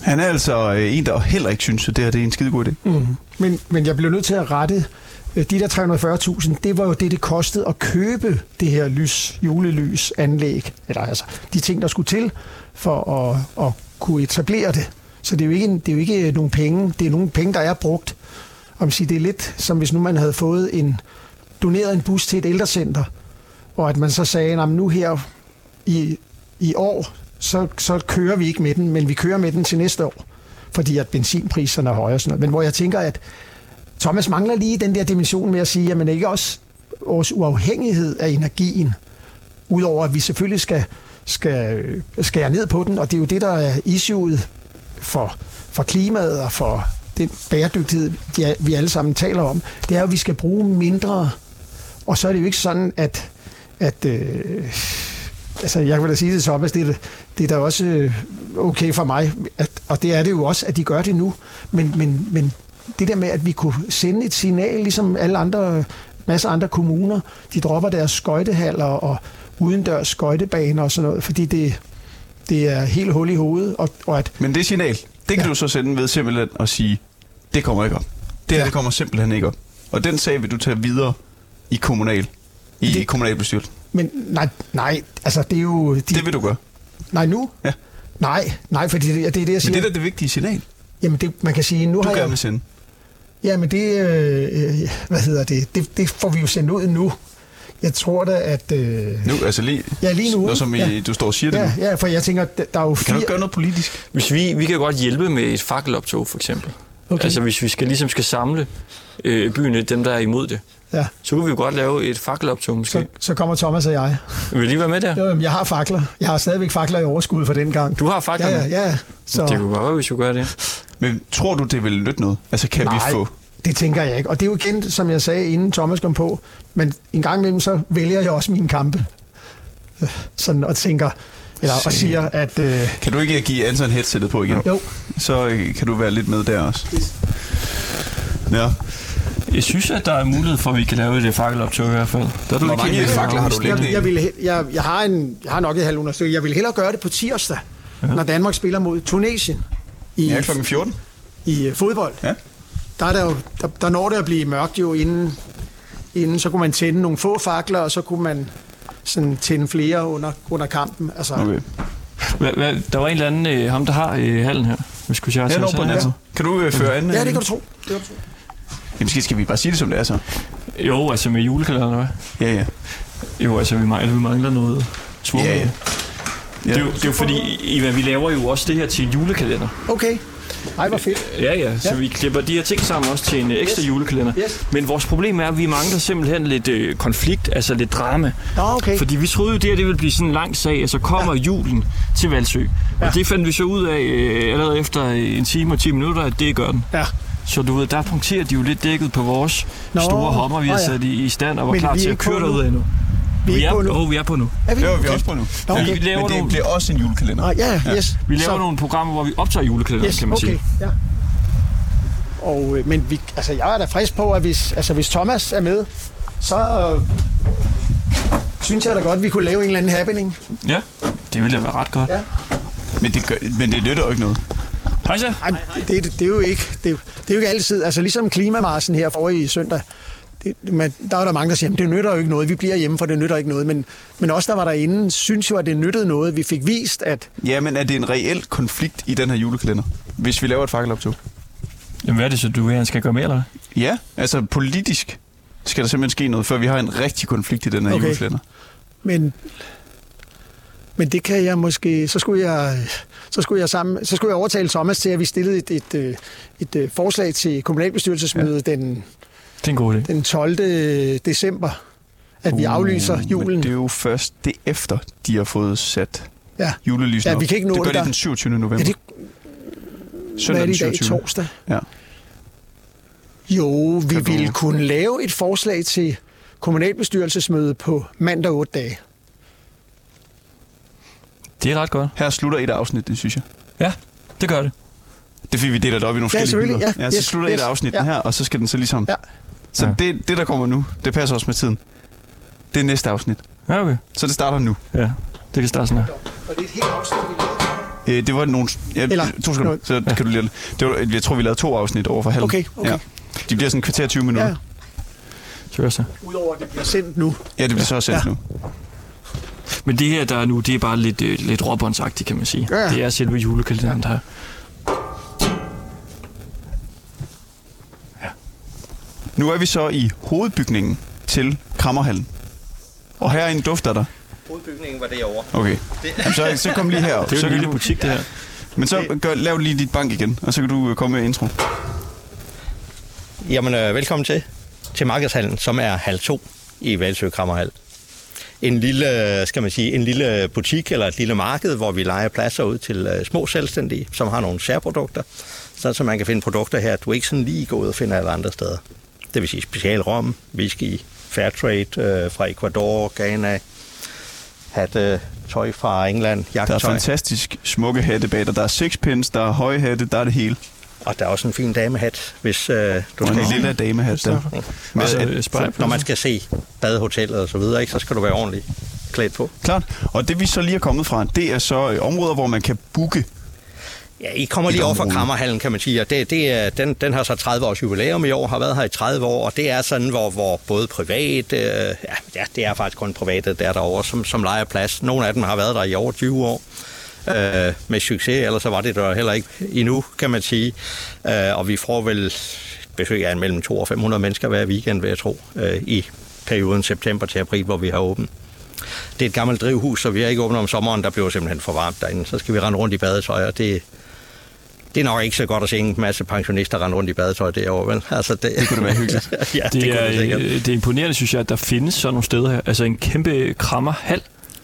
han er altså øh, en, der heller ikke synes, at det her det er en skide god idé. Mm. Men, men jeg blev nødt til at rette øh, de der 340.000, det var jo det, det kostede at købe det her lys, julelysanlæg, eller altså de ting, der skulle til for at, at kunne etablere det. Så det er, jo ikke, det er jo ikke øh, nogen penge, det er nogle penge, der er brugt. Om man siger, det er lidt som hvis nu man havde fået en, doneret en bus til et ældrecenter, og at man så sagde, at nu her i, i år, så, så kører vi ikke med den, men vi kører med den til næste år, fordi at benzinpriserne er højere og sådan noget. Men hvor jeg tænker, at Thomas mangler lige den der dimension med at sige, jamen ikke også vores uafhængighed af energien, udover at vi selvfølgelig skal, skal skære ned på den, og det er jo det, der er issueet for, for klimaet og for den bæredygtighed, vi alle sammen taler om, det er jo, at vi skal bruge mindre. Og så er det jo ikke sådan, at, at øh, altså jeg vil da sige det så, at det, det er da også øh, okay for mig, at, og det er det jo også, at de gør det nu, men, men, men det der med, at vi kunne sende et signal, ligesom alle andre masse andre kommuner, de dropper deres skøjtehaller og udendørs skøjtebaner og sådan noget, fordi det, det er helt hul i hovedet, og, og at Men det signal, det kan Ja. du så sende ved simpelthen at sige, det kommer ikke op. Det her, Ja. det kommer simpelthen ikke op. Og den sag vil du tage videre i kommunal, i det... kommunalbestyrelsen. Men nej, nej, altså det er jo... De, Det vil du gøre. Nej, nu? Ja. Nej, nej, fordi det, det er det, jeg Men siger. det er da det vigtige signal, Jamen, det, man kan sige, nu du har gerne jeg... vil sende. Ja, men det, øh, øh, hvad hedder det, det, det får vi jo sendt ud nu. Jeg tror da, at... Øh, Nu, altså lige, Ja, lige nu, Når som i, ja. du står og siger det ja, nu. ja, for jeg tænker, der er jo Kan du fire... ikke gøre noget politisk? Hvis vi, vi kan godt hjælpe med et fakkeloptog, for eksempel. Okay. Altså, hvis vi skal, ligesom skal samle øh, byen, dem, der er imod det, Ja, så kunne vi jo godt lave et fakkeloptog, måske. så, så kommer Thomas og jeg. Vil lige være med der? Jo, jeg har fakler. Jeg har stadigvæk fakler i overskud for den gang. Du har fakler Ja, ja, ja. Så, Det kunne godt være, hvis vi gør det. Men tror du, det vil nytte noget? Altså, kan nej, vi få... det tænker jeg ikke. Og det er jo igen, som jeg sagde, inden Thomas kom på. Men en gang imellem, så vælger jeg også mine kampe. Øh, Sådan og tænker, eller og siger, at... Øh, Kan du ikke give Anton headsetet på igen? jo, Så øh, kan du være lidt med der også. Ja. Jeg synes, at der er mulighed for, at vi kan lave et fakkeloptog i hvert fald. Der er du Hvor ikke mange helt fakler har du liggende? jeg, jeg, ville, he- jeg, jeg, har en, jeg har nok et halvt stykke. Jeg vil hellere gøre det på tirsdag, ja. når Danmark spiller mod Tunesien i, Ja, klokken 14. i øh, fodbold. Ja. Der, er der, jo, der, der når det at blive mørkt jo inden, inden, så kunne man tænde nogle få fakler, og så kunne man sådan tænde flere under, under kampen. Altså, Okay. Hvad, hvad, der var en eller anden, øh, ham der har øh, hallen her. Vi skulle sige, Ja, på den anden side. Kan du øh, føre an? Ja, det kan du tro. Det kan du tro. Ja, måske skal vi bare sige det, som det er så. Jo, altså med julekalenderen, hvad? Ja, ja. Jo, altså vi mangler, vi mangler noget svung. Ja, ja. Det, er jo, det er jo fordi, Eva, vi laver jo også det her til en julekalender. Okay. Ej, hvor fedt. Ja, ja, så Ja. vi klipper de her ting sammen også til en øh, ekstra Yes. julekalender. Yes. Men vores problem er, at vi mangler simpelthen lidt øh, konflikt, altså lidt drama. Nå, okay. Fordi vi troede jo, det her det ville blive sådan en lang sag, og så kommer ja. julen til Valsø. Ja. Og det fandt vi så ud af øh, allerede efter øh, en time og 10 minutter, at det gør den. Ja. Så du ved, der punkterer de jo lidt dækket på vores Nå, store hommer, vi har sat i, i stand og var klar til at køre derud endnu. Vi er ikke på nu. oh, vi er på nu. Er vi? Det var vi også på nu. Nå, okay. Vi laver Men det nogle- bliver også en julekalender. Nå, ja, ja, yes. Vi laver Så- nogle programmer, hvor vi optager julekalender, Yes, kan man okay. sige. Ja. Og, øh, men vi, altså, jeg er da frisk på, at hvis, altså, hvis Thomas er med, så øh, synes jeg da godt, at vi kunne lave en eller anden happening. Ja, det ville da være ret godt. Ja. Men det, gør, men det nytter jo ikke noget. Hej så. Ej, det, det, det, er jo ikke, det, er jo- det er jo ikke altid, altså ligesom klimamarsen her forrige søndag, det, man, der er der mange, der siger, at det nytter jo ikke noget, vi bliver hjemme, for det nytter ikke noget. Men, men også der var derinde, synes jo, at det nyttede noget. Vi fik vist, at Ja, men er det en reel konflikt i den her julekalender? Hvis vi laver et fakkeloptog? Jamen, hvad er det så, du vil, han skal gøre mere, eller? Ja, altså politisk skal der simpelthen ske noget, før vi har en rigtig konflikt i den her Okay. julekalender. Men, men det kan jeg måske... Så skulle jeg, så skulle jeg, sammen, så skulle jeg overtale Thomas til, at vi stillede et, et, øh, et, et forslag til kommunalbestyrelsesmødet ja. den, Det er en god idé. den 12. december, at vi aflyser Uh, julen. Men det er jo først det efter, de har fået sat Ja. julelysene Ja, vi kan ikke nå det gør det der. den 27. november. Ja, det, hvad Søndag er den det i dag? 27. Torsdag? Ja. Jo, vi Kan du- ville kunne lave et forslag til kommunalbestyrelsesmøde på mandag 8 dage. Det er ret godt. Her slutter et afsnit, det synes jeg. Ja, det gør det. Det er fordi, vi deler det op i nogle Ja, forskellige ja. ja så Yes, slutter yes. et afsnit Ja. her, og så skal den så ligesom... Ja. Så Ja. det, det, der kommer nu, det passer også med tiden. Det er næste afsnit. Ja, okay. Så det starter nu. Ja, det kan starte sådan her. Og det er et helt afsnit, vi. Øh, det var nogle... Ja, Eller- to sekunder, så kan du lige... Det var, jeg tror, vi lavede to afsnit over for halv. Okay, okay. Ja. De bliver sådan kvarter 20 minutter. Ja, Ja, Så udover at det bliver sendt nu. ja det bliver så sendt Ja. nu. Men det her, der er nu, det er bare lidt, øh, lidt råbåndsagtigt, kan man sige. Ja, ja. Det er selve julekalenderen, der Nu er vi så i hovedbygningen til Krammerhallen. Og herinde dufter der. Hovedbygningen var derovre. Okay. Jamen, så, så kom lige her. [LAUGHS] Det er jo så en lille butik, det her. men så gør, lav lige dit bank igen, og så kan du øh, komme med intro. Jamen, øh, velkommen til. Til Markedshallen, som er halv 2 i Valsø Krammerhal. En lille, skal man sige, en lille butik eller et lille marked, hvor vi leger pladser ud til øh, små selvstændige, som har nogle særprodukter, så, så man kan finde produkter her, du ikke sådan lige går ud og finder alle andre steder. Det vil sige special rom, whisky, fairtrade øh, fra Ecuador, Ghana, hatte, tøj fra England, Der er jagttøj. fantastisk smukke hatte bag dig. Der er sixpence, der er høje hatte, der er det hele. Og der er også en fin damehat, hvis øh, du Og en skal... lille damehat der. Men, Altså, at- øh, spejl på Når man skal se badehotellet og så videre, ikke, så skal du være ordentligt klædt på. Klart. Og det vi så lige er kommet fra, det er så øh, områder, hvor man kan booke. Ja, I kommer lige over fra. Krammerhallen, kan man sige, og det, det er, den, den har så 30 års jubilæum i år, har været her i 30 år, og det er sådan, hvor, hvor både privat, øh, ja, det er faktisk kun private, der er derovre, som, som leger plads. Nogle af dem har været der i over 20 år øh, med succes, ellers så var det der heller ikke endnu, kan man sige. Øh, og vi får vel besøg af mellem 200 og 500 mennesker hver weekend, vil jeg tro, øh, i perioden september til april, hvor vi har åbent. Det er et gammelt drivhus, så vi er ikke åbent om sommeren, der bliver simpelthen for varmt derinde. Så skal vi rende rundt i badetøj, og det, det er nok ikke så godt at se en masse pensionister rende rundt i badetøj derovre, vel? Altså, det, det kunne da være hyggeligt. [LAUGHS] ja, det, Det, er, kunne det øh, det er imponerende, synes jeg, at der findes sådan nogle steder her. Altså en kæmpe krammerhal.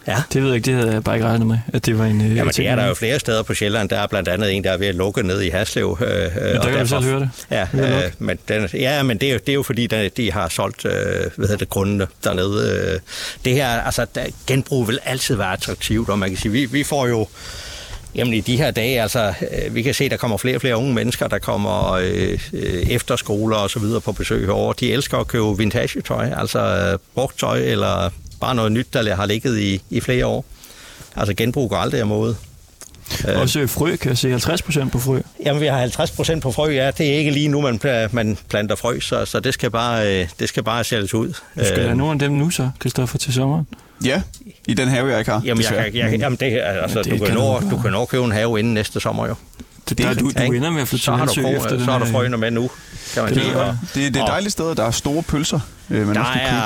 Ja. Det ved jeg ikke, det havde jeg bare ikke regnet med, at det var en... øh, Jamen, det er der jo flere steder på Sjælland. Der er blandt andet en, der er ved at lukke ned i Haslev. Øh, øh, der kan vi selv høre det. Ja, øh, men, den, ja men det er, jo, det er jo fordi, der, de har solgt øh, hvad hedder det, grundene dernede. Øh, det her, altså, der, genbrug vil altid være attraktivt, og man kan sige, vi, vi får jo Jamen i de her dage, altså, øh, vi kan se, der kommer flere og flere unge mennesker, der kommer øh, øh, efterskoler og så videre på besøg herovre. De elsker at købe vintage-tøj, altså øh, brugt tøj, eller bare noget nyt, der har ligget i, i flere år. Altså genbrug går aldrig af mode. Øh, Også frø, kan jeg se 50 procent på frø. Jamen, vi har 50 procent på frø, ja. Det er ikke lige nu, man, man planter frø, så, så det, skal bare, det skal bare sælges ud. Du skal Øh, have nogle af dem nu så, Kristoffer, til sommeren. Ja, i den have, jeg ikke har. Jamen, jeg, jeg, jeg, jamen det, altså, det du, kan kan nå, du- du kan nå købe en have inden næste sommer, jo. Det, der, du, Ja, du ikke? ender med at flytte så til har du, ko- efter den så har du frøene med nu, kan man Det sige. er Og, Det, det er et dejligt sted, der er store pølser. Øh, man der også kan købe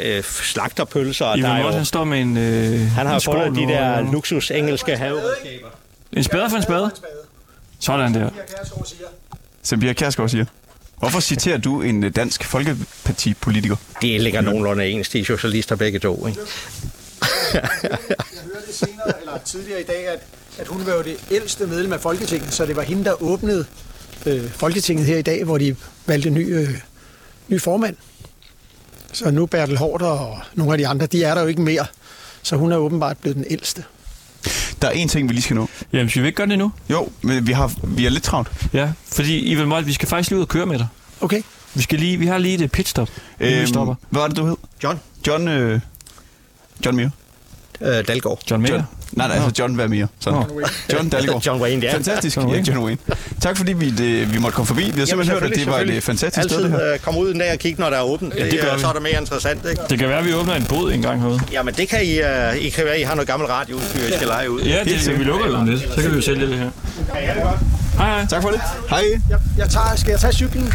der. er øh, slagterpølser, og der er jo, han står med en øh, han har en fundet de der luksus engelske haveredskaber. En spade for en spade? Sådan der. Som Pia Kjærsgaard siger. Hvorfor citerer du en øh, dansk folkepartipolitiker? De ligger nogenlunde ens, de er socialister begge to, ikke? Jeg hørte senere, eller tidligere i dag, at, at hun var jo det ældste medlem af Folketinget, så det var hende, der åbnede øh, Folketinget her i dag, hvor de valgte ny, øh, ny formand. Så nu Bertel Hårder og nogle af de andre, de er der jo ikke mere. Så hun er åbenbart blevet den ældste. Der er en ting, vi lige skal nå. Jamen, skal vi ikke gøre det nu? Jo, men vi, har, vi er lidt travlt. Ja, fordi Ivan Mott, vi skal faktisk lige ud og køre med dig. Okay. Vi, skal lige, vi har lige et pitstop, inden vi stopper. hvad var det, du hed? John John, øh, John Mere? Øh, Dalgaard. John Mayer. John. Nej, nej, altså John mere? Sådan. Nå. John Dalgaard. John Wayne, ja. Fantastisk, John ja, Wayne. John Wayne. Tak fordi vi, det, vi måtte komme forbi. Vi har simpelthen hørt, at det var et øh, fantastisk sted, det her. Altid øh, komme ud en dag og kigge, når der er åbent. Ja, det gør øh, vi. Så er det mere interessant, ikke? Det kan være, at vi åbner en bod en gang herude. Jamen, det kan I, uh, I kan være, I har noget gammelt radioudstyr, I skal lege ud. Ja, det, vi lukker jo om lidt. Så kan vi jo sælge det her. Hej, hej. Tak for det. Hej. Jeg, jeg tager, skal jeg tage cyklen?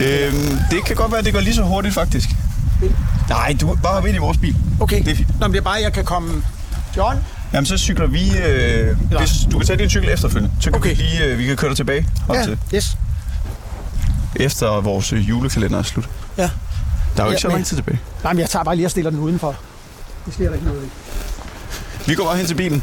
Øhm, det kan godt være, at det går lige så hurtigt, faktisk. Nej, du bare hop ind i vores bil. Okay. Det er fint. Nå, men det er bare, jeg kan komme... John? Jamen, så cykler vi... Øh, hvis, du kan tage din cykel efterfølgende. Så kan Okay. vi lige... Øh, vi kan køre dig tilbage. Op Ja, til, yes. efter vores øh, julekalender er slut. Ja. Der er jo Ja, ikke så lang tid tilbage. Nej, men jeg tager bare lige og stiller den udenfor. Det sker der ikke noget i. Vi går bare hen til bilen.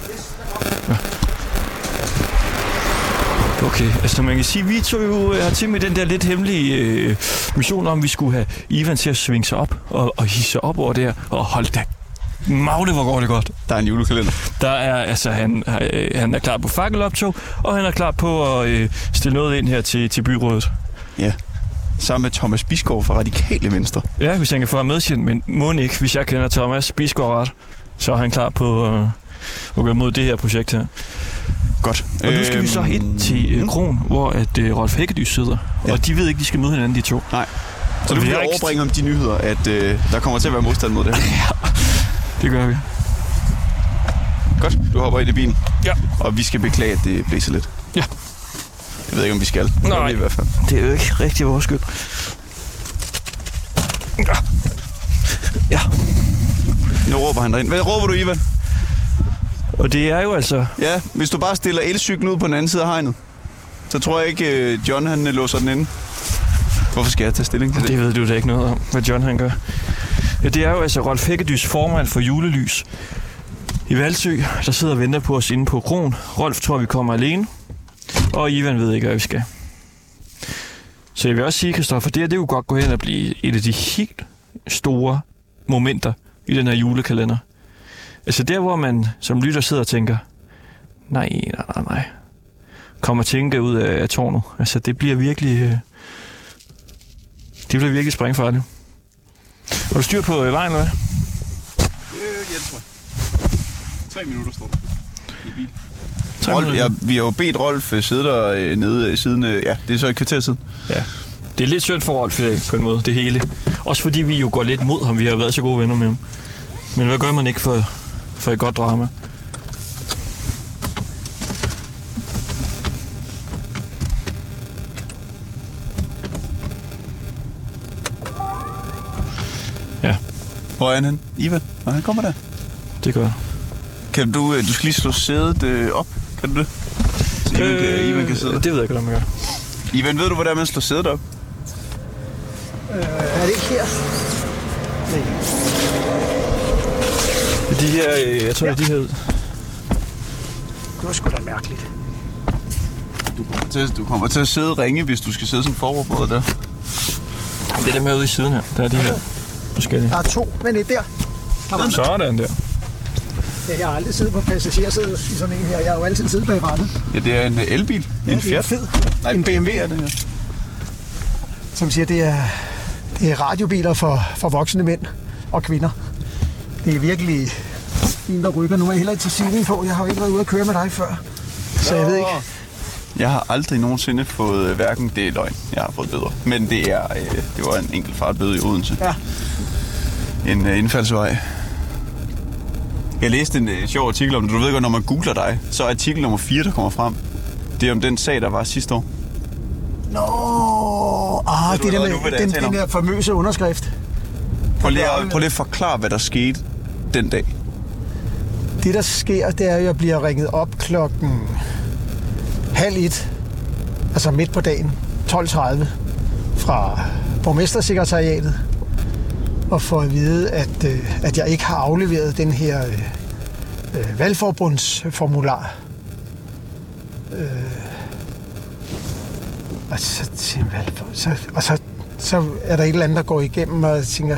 Okay, altså man kan sige, vi tog jo øh, hertil med den der lidt hemmelige øh, mission om, vi skulle have Ivan til at svinge sig op og, og hisse op over der. Og hold da Magle, hvor går det godt. Der er en julekalender. Der er, altså, han, øh, han er klar på fakkeloptog, og han er klar på at øh, stille noget ind her til, til byrådet. Ja. Sammen med Thomas Bisgaard fra Radikale Venstre. Ja, hvis han kan få ham med, han, men må ikke, hvis jeg kender Thomas Bisgaard ret, så er han klar på øh, at gå imod det her projekt her. Godt. Og nu skal vi så ind til øh, Kron, hvor at øh, Rolf Hækkedys sidder. Ja. Og de ved ikke, de skal møde hinanden, de to. Nej. Så Og du vi vil ikke- overbringe om de nyheder, at øh, der kommer til at være modstand mod det her. [LAUGHS] Det gør vi. Godt. Du hopper ind i bilen. Ja. Og vi skal beklage, at det blæser lidt. Ja. Jeg ved ikke, om vi skal. Det Nej. vi i hvert fald. Det er jo ikke rigtig vores skyld. Ja. Ja. Nu råber han derind. Hvad råber du, Ivan? Og det er jo altså... Ja, hvis du bare stiller elcyklen ud på den anden side af hegnet, så tror jeg ikke, øh, John han øh, låser den inde. Hvorfor skal jeg tage stilling til det? Det ved du da ikke noget om, hvad John han gør. Ja, det er jo altså Rolf Hækkedys formand for julelys i Valsø, der sidder og venter på os inde på Kron. Rolf tror, vi kommer alene, og Ivan ved ikke, hvad vi skal. Så jeg vil også sige, Kristoffer, det her det kunne godt gå hen og blive et af de helt store momenter i den her julekalender. Altså der, hvor man som lytter sidder og tænker, nej, nej, nej, nej. kommer tænke ud af, af tårnet. Altså, det bliver virkelig... Øh, det bliver virkelig springfarligt. Har du styr på øh, vejen, eller hvad? Jens, Tre minutter står der. I bil. Tre Rolf, minutter. ja, vi har jo bedt Rolf øh, sidde der øh, nede øh, siden, øh, ja, det er så et kvarter siden. Ja. Det er lidt synd for Rolf i dag, på en måde, det hele. Også fordi vi jo går lidt mod ham. Vi har været så gode venner med ham. Men hvad gør man ikke for, for et godt drama? Ja, Hvor er han hen? Ivan? Nå, han kommer der. det gør jeg. Kan du, øh, du skal lige slå sædet øh, op, kan du det? Så Ivan, kan, Ivan kan sidde der. Øh, Det ved jeg ikke, hvordan man gør. Ivan, ved du, hvordan man slår sædet op? Er det ikke her? De her, øh, jeg tror, ja. de her... Det var sgu da mærkeligt. Du kommer til, du kommer til at sidde og ringe, hvis du skal sidde som forberedt der. Det er dem her ude i siden her. Der er de her forskellige. Der er to, men det er der. Der Sådan der. Ja, Jeg har aldrig siddet på passagersædet i sådan en her. Jeg har jo altid siddet bag rattet. Ja, det er en øh, elbil. Ja, en det er Fiat. fed. Nej, En BMW. er det her. Som siger, det er, det er radiobiler for, for voksne mænd og kvinder. Det er virkelig en, der rykker. Nu må jeg heller ikke tage signing på. Jeg har jo ikke været ude at køre med dig før. Så jeg ved ikke. Jeg har aldrig nogensinde fået øh, hverken det er løgn, jeg har fået bøder. Men det er øh, det var en enkelt fartbøde i Odense. Ja. En øh, indfaldsvej. Jeg læste en øh, sjov artikel om det. Du ved godt, når man googler dig, så er artikel nummer 4, der kommer frem. Det er om den sag, der var sidste år. Nå, ah, det der med er, den, den der famøse underskrift. Prøv lige, at, prøv lige at forklare, hvad der skete den dag. Det, der sker, det er, at jeg bliver ringet op klokken halv et, altså midt på dagen, 12.30, fra borgmestersekretariatet, og får at vide, at, øh, at jeg ikke har afleveret den her øh, øh, valgforbundsformular. Øh, og så, så, og så, så er der et eller andet, der går igennem, og tænker,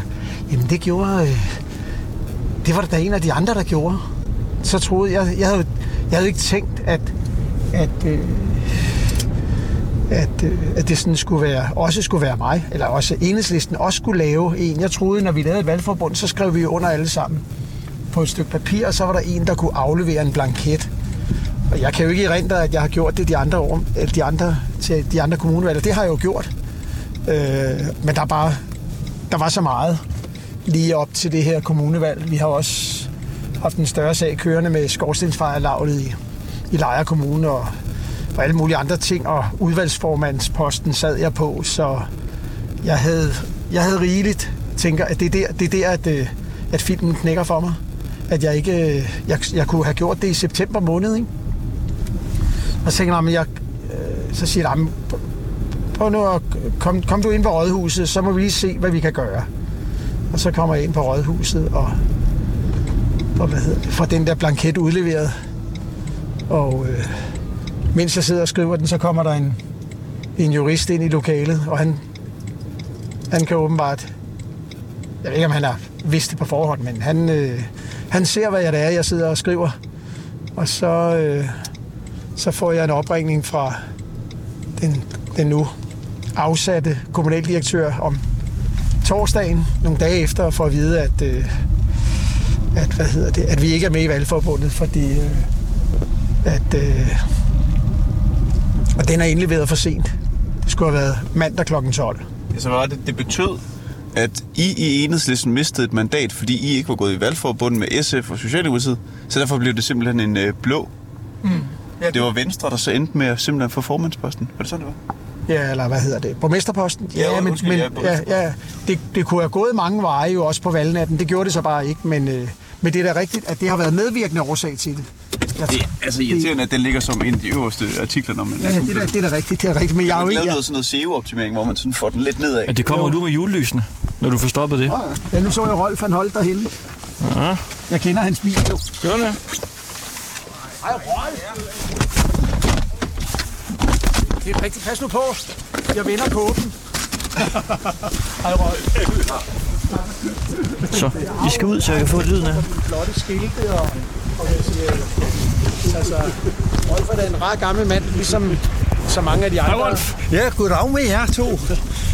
jamen det gjorde... Øh, det var der en af de andre, der gjorde. Så troede jeg, jeg havde, jeg havde ikke tænkt, at, at, øh, at, øh, at det sådan skulle være, også skulle være mig, eller også enhedslisten også skulle lave en. Jeg troede, når vi lavede et valgforbund, så skrev vi under alle sammen på et stykke papir, og så var der en, der kunne aflevere en blanket. Og jeg kan jo ikke erindre, at jeg har gjort det de andre år, eller de andre, til de andre kommunevalg. Det har jeg jo gjort. Øh, men der bare, der var så meget lige op til det her kommunevalg. Vi har også haft en større sag kørende med skorstensfejerlavlet i, i Lejre Kommune og, og alle mulige andre ting, og udvalgsformandsposten sad jeg på, så jeg havde, jeg havde rigeligt. tænker, at det er der, det er der at, øh, at filmen knækker for mig. At jeg ikke, øh, jeg, jeg kunne have gjort det i september måned, ikke? Og så tænker jeg, jeg, øh, så siger jeg, prøv nu at kom, kom du ind på rådhuset, så må vi lige se, hvad vi kan gøre. Og så kommer jeg ind på rådhuset og, og hvad hedder det, får den der blanket udleveret. Og øh, mens jeg sidder og skriver den, så kommer der en, en jurist ind i lokalet, og han, han kan åbenbart, jeg ved ikke om han har vidst det på forhånd, men han, øh, han ser, hvad jeg det er, jeg sidder og skriver. Og så, øh, så får jeg en opringning fra den, den nu afsatte kommunaldirektør om torsdagen, nogle dage efter, for at vide, at, øh, at, hvad hedder det, at vi ikke er med i valgforbundet, fordi øh, at, øh, og den er indleveret for sent. Det skulle have været mandag kl. 12. Så var det, det betød, at I i enhedslisten mistede et mandat, fordi I ikke var gået i valgforbundet med SF og Socialdemokratiet. Så derfor blev det simpelthen en øh, blå. Mm. Ja, Det var Venstre, der så endte med at simpelthen få formandsposten. Var det sådan, det var? Ja, eller hvad hedder det? Borgmesterposten? Ja, men, undskyld, men ja, ja, ja, det, det kunne have gået mange veje jo også på valgnatten. Det gjorde det så bare ikke, men, øh, men det er da rigtigt, at det har været medvirkende årsag til det. Jeg, Det er altså irriterende, at den ligger som en af de øverste artikler, når man... ja, det, er, da- det er da rigtigt, det er rigtigt, men jeg er jo har ikke... noget, sådan noget SEO-optimering, hvor man sådan får den lidt nedad. Ja, det kommer Jo. du med julelysene, når du får stoppet det. ja, nu så jeg Rolf, han holdt derhenne. Ja. Jeg kender hans bil jo. Gør det? Hej, Rolf! Det er rigtigt, pas nu på. Jeg vender kåben. Hej, [LAUGHS] Rolf. Så, vi skal ud, så jeg kan få lyden af. flotte skilte og, og altså, Rolf er da en rar gammel mand, ligesom så mange af de andre. Rolf. Ja, goddag med jer to.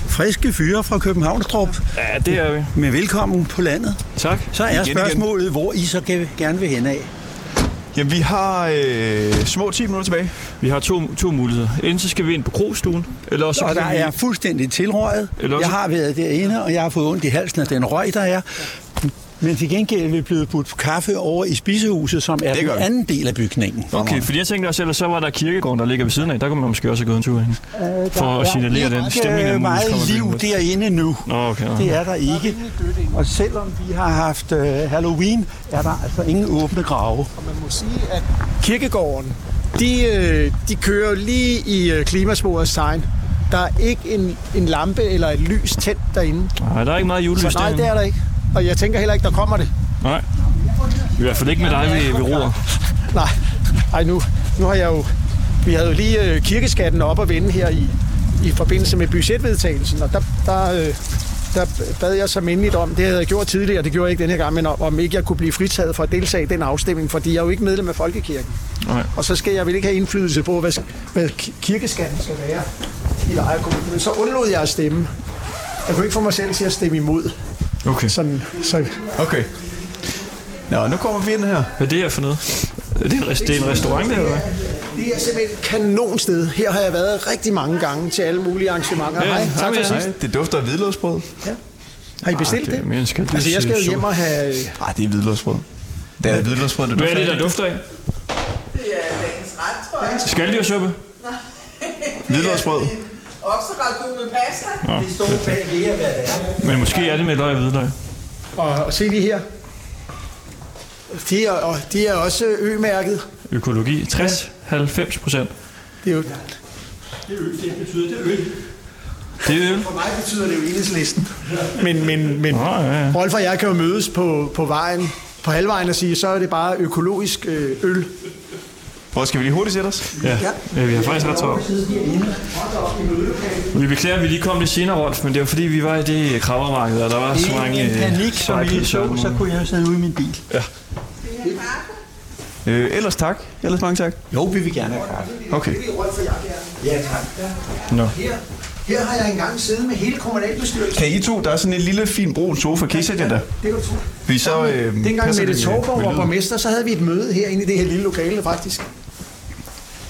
Friske fyre fra Københavnstrup. Ja, det er vi. Med velkommen på landet. Tak. Så er Igen, igen. spørgsmålet, hvor I så ge- gerne vil hen af. Ja, vi har øh, små 10 minutter tilbage. Vi har to, to muligheder. Enten så skal vi ind på krogstuen, eller også så Og der vi... er fuldstændig tilrøjet. Eller også- Jeg har været derinde, og jeg har fået ondt i halsen af den røg, der er. Men til gengæld er vi blevet budt kaffe over i spisehuset, som er den anden del af bygningen. Okay, fordi jeg tænkte også, ellers så var der kirkegården, der ligger ved siden af. Der kunne man måske også have gået en tur hen. For at signalere den stemning, der er muligvis meget liv derinde nu. Nå, okay. nå. Det er der ikke. Og selvom vi har haft uh, Halloween, er der altså ingen åbne grave. Og man må sige, at kirkegården, de, øh, de kører lige i øh, klimasporets tegn. Der er ikke en, en lampe eller et lys tændt derinde. Nej, der er ikke meget julelys Så nej, det er der ikke. Og jeg tænker heller ikke, der kommer det. Nej. I hvert fald ikke med dig ved, ved roer. Nej, Ej, nu, nu har jeg jo... Vi havde jo lige øh, kirkeskatten op at vende her i, i forbindelse med budgetvedtagelsen, og der, der, øh, der bad jeg så mindeligt om, det havde jeg gjort tidligere, det gjorde jeg ikke denne her gang, men om, om ikke jeg kunne blive fritaget for at deltage i den afstemning, fordi jeg er jo ikke medlem af Folkekirken. Nej. Og så skal jeg vel ikke have indflydelse på, hvad, hvad ki- kirkeskatten skal være i Lejre Kommune. Men så undlod jeg at stemme. Jeg kunne ikke få mig selv til at stemme imod. Okay. Sådan, så Okay. Nå, nu kommer vi ind her. Hvad er det her for noget? Er det en, rest- det er en restaurant, der, eller hvad? Det er simpelthen et kanonsted. Her har jeg været rigtig mange gange til alle mulige arrangementer. Ja, Hej, tak for sidst. Nej, det dufter af hvidløgsbrød. Har I bestilt Det er det? skat. Altså, jeg skal jo hjem og have... Nej, det er hvidløgsbrød. Det er hvidløgsbrød, det Hvad er dufter det, der dufter af? Det er dagens ret, tror jeg. Skaldyrsuppe? Hvidløgsbrød. Okseragu med pasta. Det står bag ved, hvad det er. Men måske er det med løg og hvidløg. Og, og se lige her. De er, og de er også ø-mærket. Økologi. 60-90 procent. Det er jo, Det betyder det øl. Det er øl. for mig betyder det jo enhedslisten. Men, men, men Nå, ja, ja. Rolf og jeg kan jo mødes på, på vejen, på halvvejen og sige, så er det bare økologisk øl. Hvor skal vi lige hurtigt sætte os? Ja, ja vi har faktisk ret travlt. Vi beklager, at vi lige kom lidt senere, Rolf, men det var fordi, vi var i det kravmermarked, og der var så mange... en øh, panik, som I så, så kunne jeg jo sidde ude i min bil. Øh, ellers tak. Ellers mange tak. Jo, vi vil gerne have kaffe. Okay. Er. Ja, tak. Nå. Her, her har jeg engang siddet med hele kommunalbestyrelsen. Kan I to, der er sådan en lille fin brun sofa. Kan I sætte jer der? Det kan du tro. Vi så, øh, Dengang Mette det, øh, Torborg var borgmester, så havde vi et møde herinde i det her lille lokale faktisk.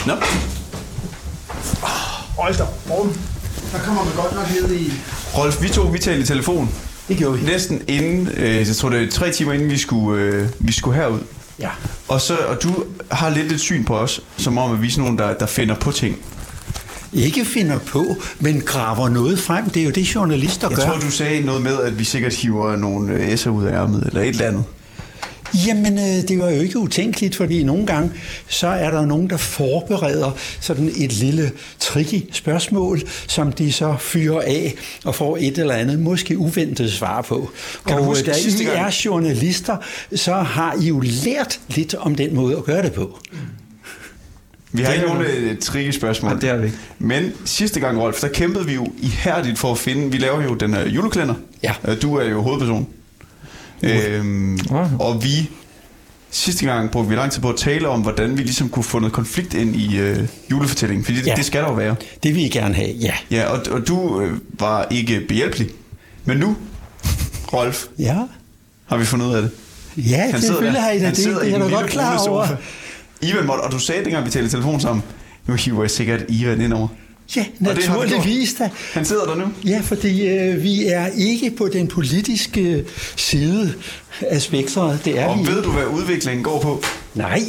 Nå. Hold da. Der kommer man godt nok ned i... Rolf, vi to, vi talte i telefon. Det gjorde vi. Næsten inden, øh, jeg tror det er tre timer inden vi skulle, øh, vi skulle herud. Ja. Og, så, og du har lidt et syn på os, som om at vi er sådan nogen, der, der finder på ting. Ikke finder på, men graver noget frem. Det er jo det, journalister Jeg gør. tror, du sagde noget med, at vi sikkert hiver nogle øh, S'er ud af ærmet, eller et eller andet. Jamen, øh, det var jo ikke utænkeligt, fordi nogle gange, så er der nogen, der forbereder sådan et lille tricky spørgsmål, som de så fyrer af og får et eller andet, måske uventet svar på. Kan du og huske øh, da sidste I gang? er journalister, så har I jo lært lidt om den måde at gøre det på. Vi har Det ikke nogen tricky spørgsmål. Nej, det har vi ikke. Men sidste gang, Rolf, der kæmpede vi jo ihærdigt for at finde... Vi laver jo den her julekalender. Ja. Du er jo hovedperson. Øhm, og vi... Sidste gang brugte vi lang tid på at tale om, hvordan vi ligesom kunne få noget konflikt ind i øh, julefortællingen. Fordi det, Ja. det skal der jo være. Det vil I gerne have, ja. Ja, og, og du øh, var ikke behjælpelig. Men nu, Rolf, Ja, har vi fundet ud af det. ja selvfølgelig har I da han det. sidder Det i er den da godt klar over. Ivan måtte, og du sagde dengang, vi talte telefon sammen, nu hiver jeg sikkert Ivan ind over. Ja, naturligvis da. Han sidder der nu. Ja, fordi øh, vi er ikke på den politiske side af spektret. Det er Og vi ved du, hvad udviklingen går på? Nej,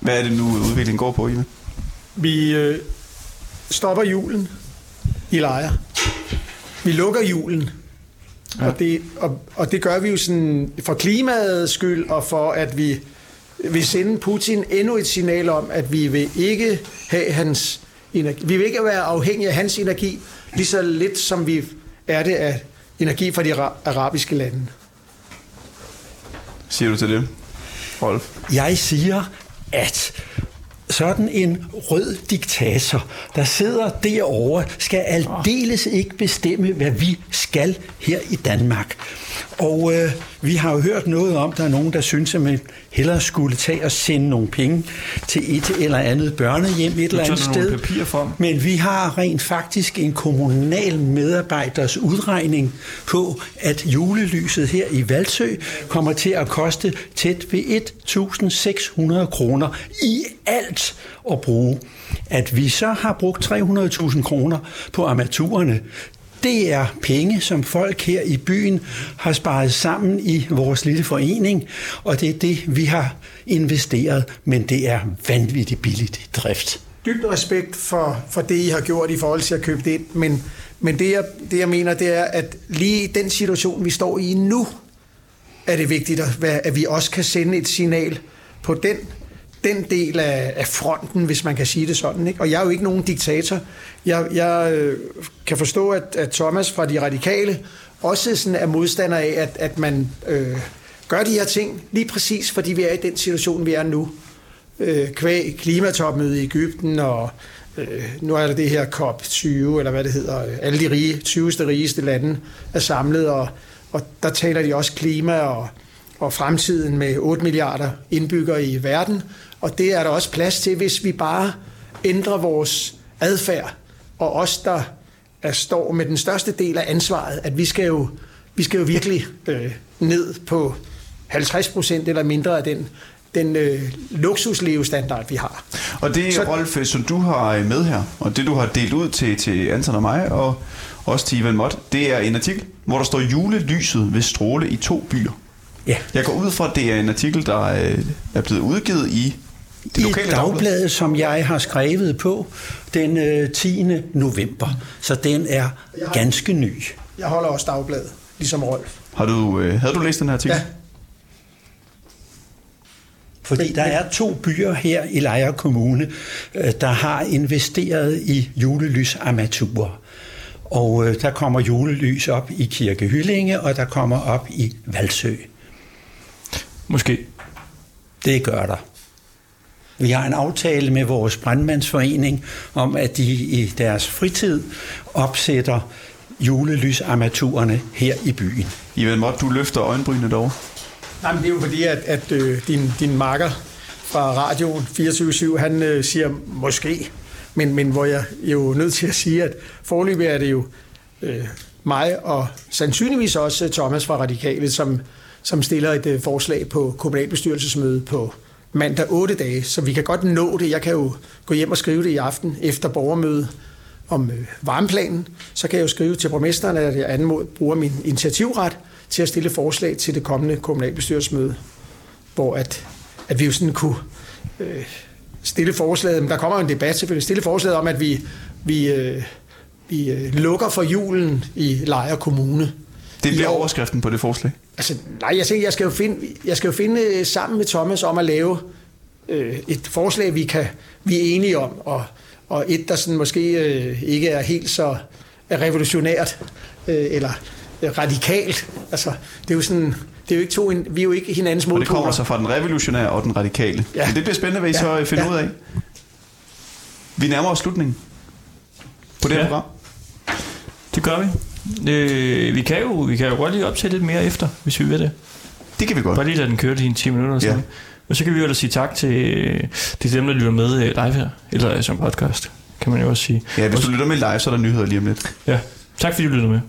Hvad er det nu, udviklingen går på, Ivan? Vi øh, stopper julen i lejre. Vi lukker julen. Ja. Og, det, og, og det gør vi jo sådan for klimaets skyld, og for at vi vil sende Putin endnu et signal om, at vi vil ikke have hans energi. Vi vil ikke være afhængige af hans energi, lige så lidt som vi er det af energi fra de ara- arabiske lande. Siger du til det, Rolf? jeg siger, at sådan en rød diktator, der sidder derovre, skal aldeles ikke bestemme, hvad vi skal her i Danmark. Og øh, Vi har jo hørt noget om, der er nogen, der synes, at man hellere skulle tage og sende nogle penge til et eller andet børnehjem et eller andet sted. Men vi har rent faktisk en kommunal medarbejders udregning på, at julelyset her i Valsø kommer til at koste tæt ved 1.600 kroner i alt at bruge. At vi så har brugt 300.000 kroner på armaturerne, det er penge, som folk her i byen har sparet sammen i vores lille forening, og det er det, vi har investeret, men det er vanvittigt billigt i drift. dybt respekt for, for det, I har gjort i forhold til at købe det ind, men, men det, jeg, det, jeg mener, det er, at lige i den situation, vi står i nu, er det vigtigt, at, at vi også kan sende et signal på den, den del af, af fronten, hvis man kan sige det sådan. Ikke? Og jeg er jo ikke nogen diktator. Jeg, jeg øh, kan forstå, at, at Thomas fra De Radikale også sådan er modstander af, at, at man øh, gør de her ting lige præcis, fordi vi er i den situation, vi er nu øh, kvæg klimatopmødet i Ægypten, og øh, nu er der det her COP20, eller hvad det hedder, øh, alle de rige, 20. rigeste lande er samlet, og, og der taler de også klima og, og fremtiden med 8 milliarder indbyggere i verden, og det er der også plads til, hvis vi bare ændrer vores adfærd, og os, der er, står med den største del af ansvaret, at vi skal jo, vi skal jo virkelig øh, ned på 50 procent eller mindre af den, den øh, luksuslevestandard, vi har. Og det, Så-. Rolf, som du har med her, og det du har delt ud til, til Anton og mig, og også til Ivan Mott, det er en artikel, hvor der står julelyset vil stråle i to byer. Ja. Jeg går ud fra, at det er en artikel, der øh, er blevet udgivet i det lokale dagblad. dagbladet, som jeg har skrevet på den øh, 10. november. Så den er ganske ny. Jeg holder også dagbladet, ligesom Rolf. Har du, øh, havde du læst den her artikel? Ja, Fordi der er to byer her i Lejre Kommune, øh, der har investeret i julelysarmaturer. Og øh, der kommer julelys op i Kirke Hyllinge, og der kommer op i Valsø. Måske. Det gør der. Vi har en aftale med vores brandmandsforening om, at de i deres fritid opsætter julelysarmaturerne her i byen. Ivan Mott, du løfter øjenbrynene derovre. Nej, men det er jo fordi, at, at øh, din, din makker fra radioen 24-7, han øh, siger måske, men, men hvor jeg jo er nødt til at sige, at forløbig er det jo øh, mig og sandsynligvis også Thomas fra Radikale, som, som stiller et øh, forslag på kommunalbestyrelsesmøde på mandag 8 dage, så vi kan godt nå det. Jeg kan jo gå hjem og skrive det i aften efter borgermøde om øh, varmeplanen, så kan jeg jo skrive til borgmesteren, at jeg anmod bruger min initiativret til at stille forslag til det kommende kommunalbestyrelsesmøde, hvor at, at vi jo sådan kunne øh, stille forslaget, men der kommer jo en debat selvfølgelig, stille forslaget om, at vi, vi, øh, vi øh, lukker for julen i Lejre Kommune. Det bliver overskriften på det forslag. Altså, nej, jeg tænker, jeg skal jo finde, jeg skal jo finde øh, sammen med Thomas om at lave øh, et forslag, vi, kan, vi er enige om, og, og et, der sådan måske øh, ikke er helt så revolutionært, øh, eller øh, radikalt. Altså, det er jo sådan, det er jo ikke to, vi er jo ikke hinandens Og det kommer modpoler. så fra den revolutionære og den radikale. Ja. Men det bliver spændende, hvad I Ja, så finder ja. ud af. Vi nærmer os slutningen på det her Ja. program. Det gør vi. Øh, vi, kan jo, vi kan jo godt lige optage lidt mere efter, hvis vi vil det. Det kan vi godt. Bare lige lade den køre lige en 10 minutter. Og, Ja. og så kan vi jo ellers sige tak til, til dem, der lytter med øh, live her. Eller som podcast, kan man jo også sige. Ja, hvis du lytter med live, så er der nyheder lige om lidt. Ja. Tak fordi du lyttede med.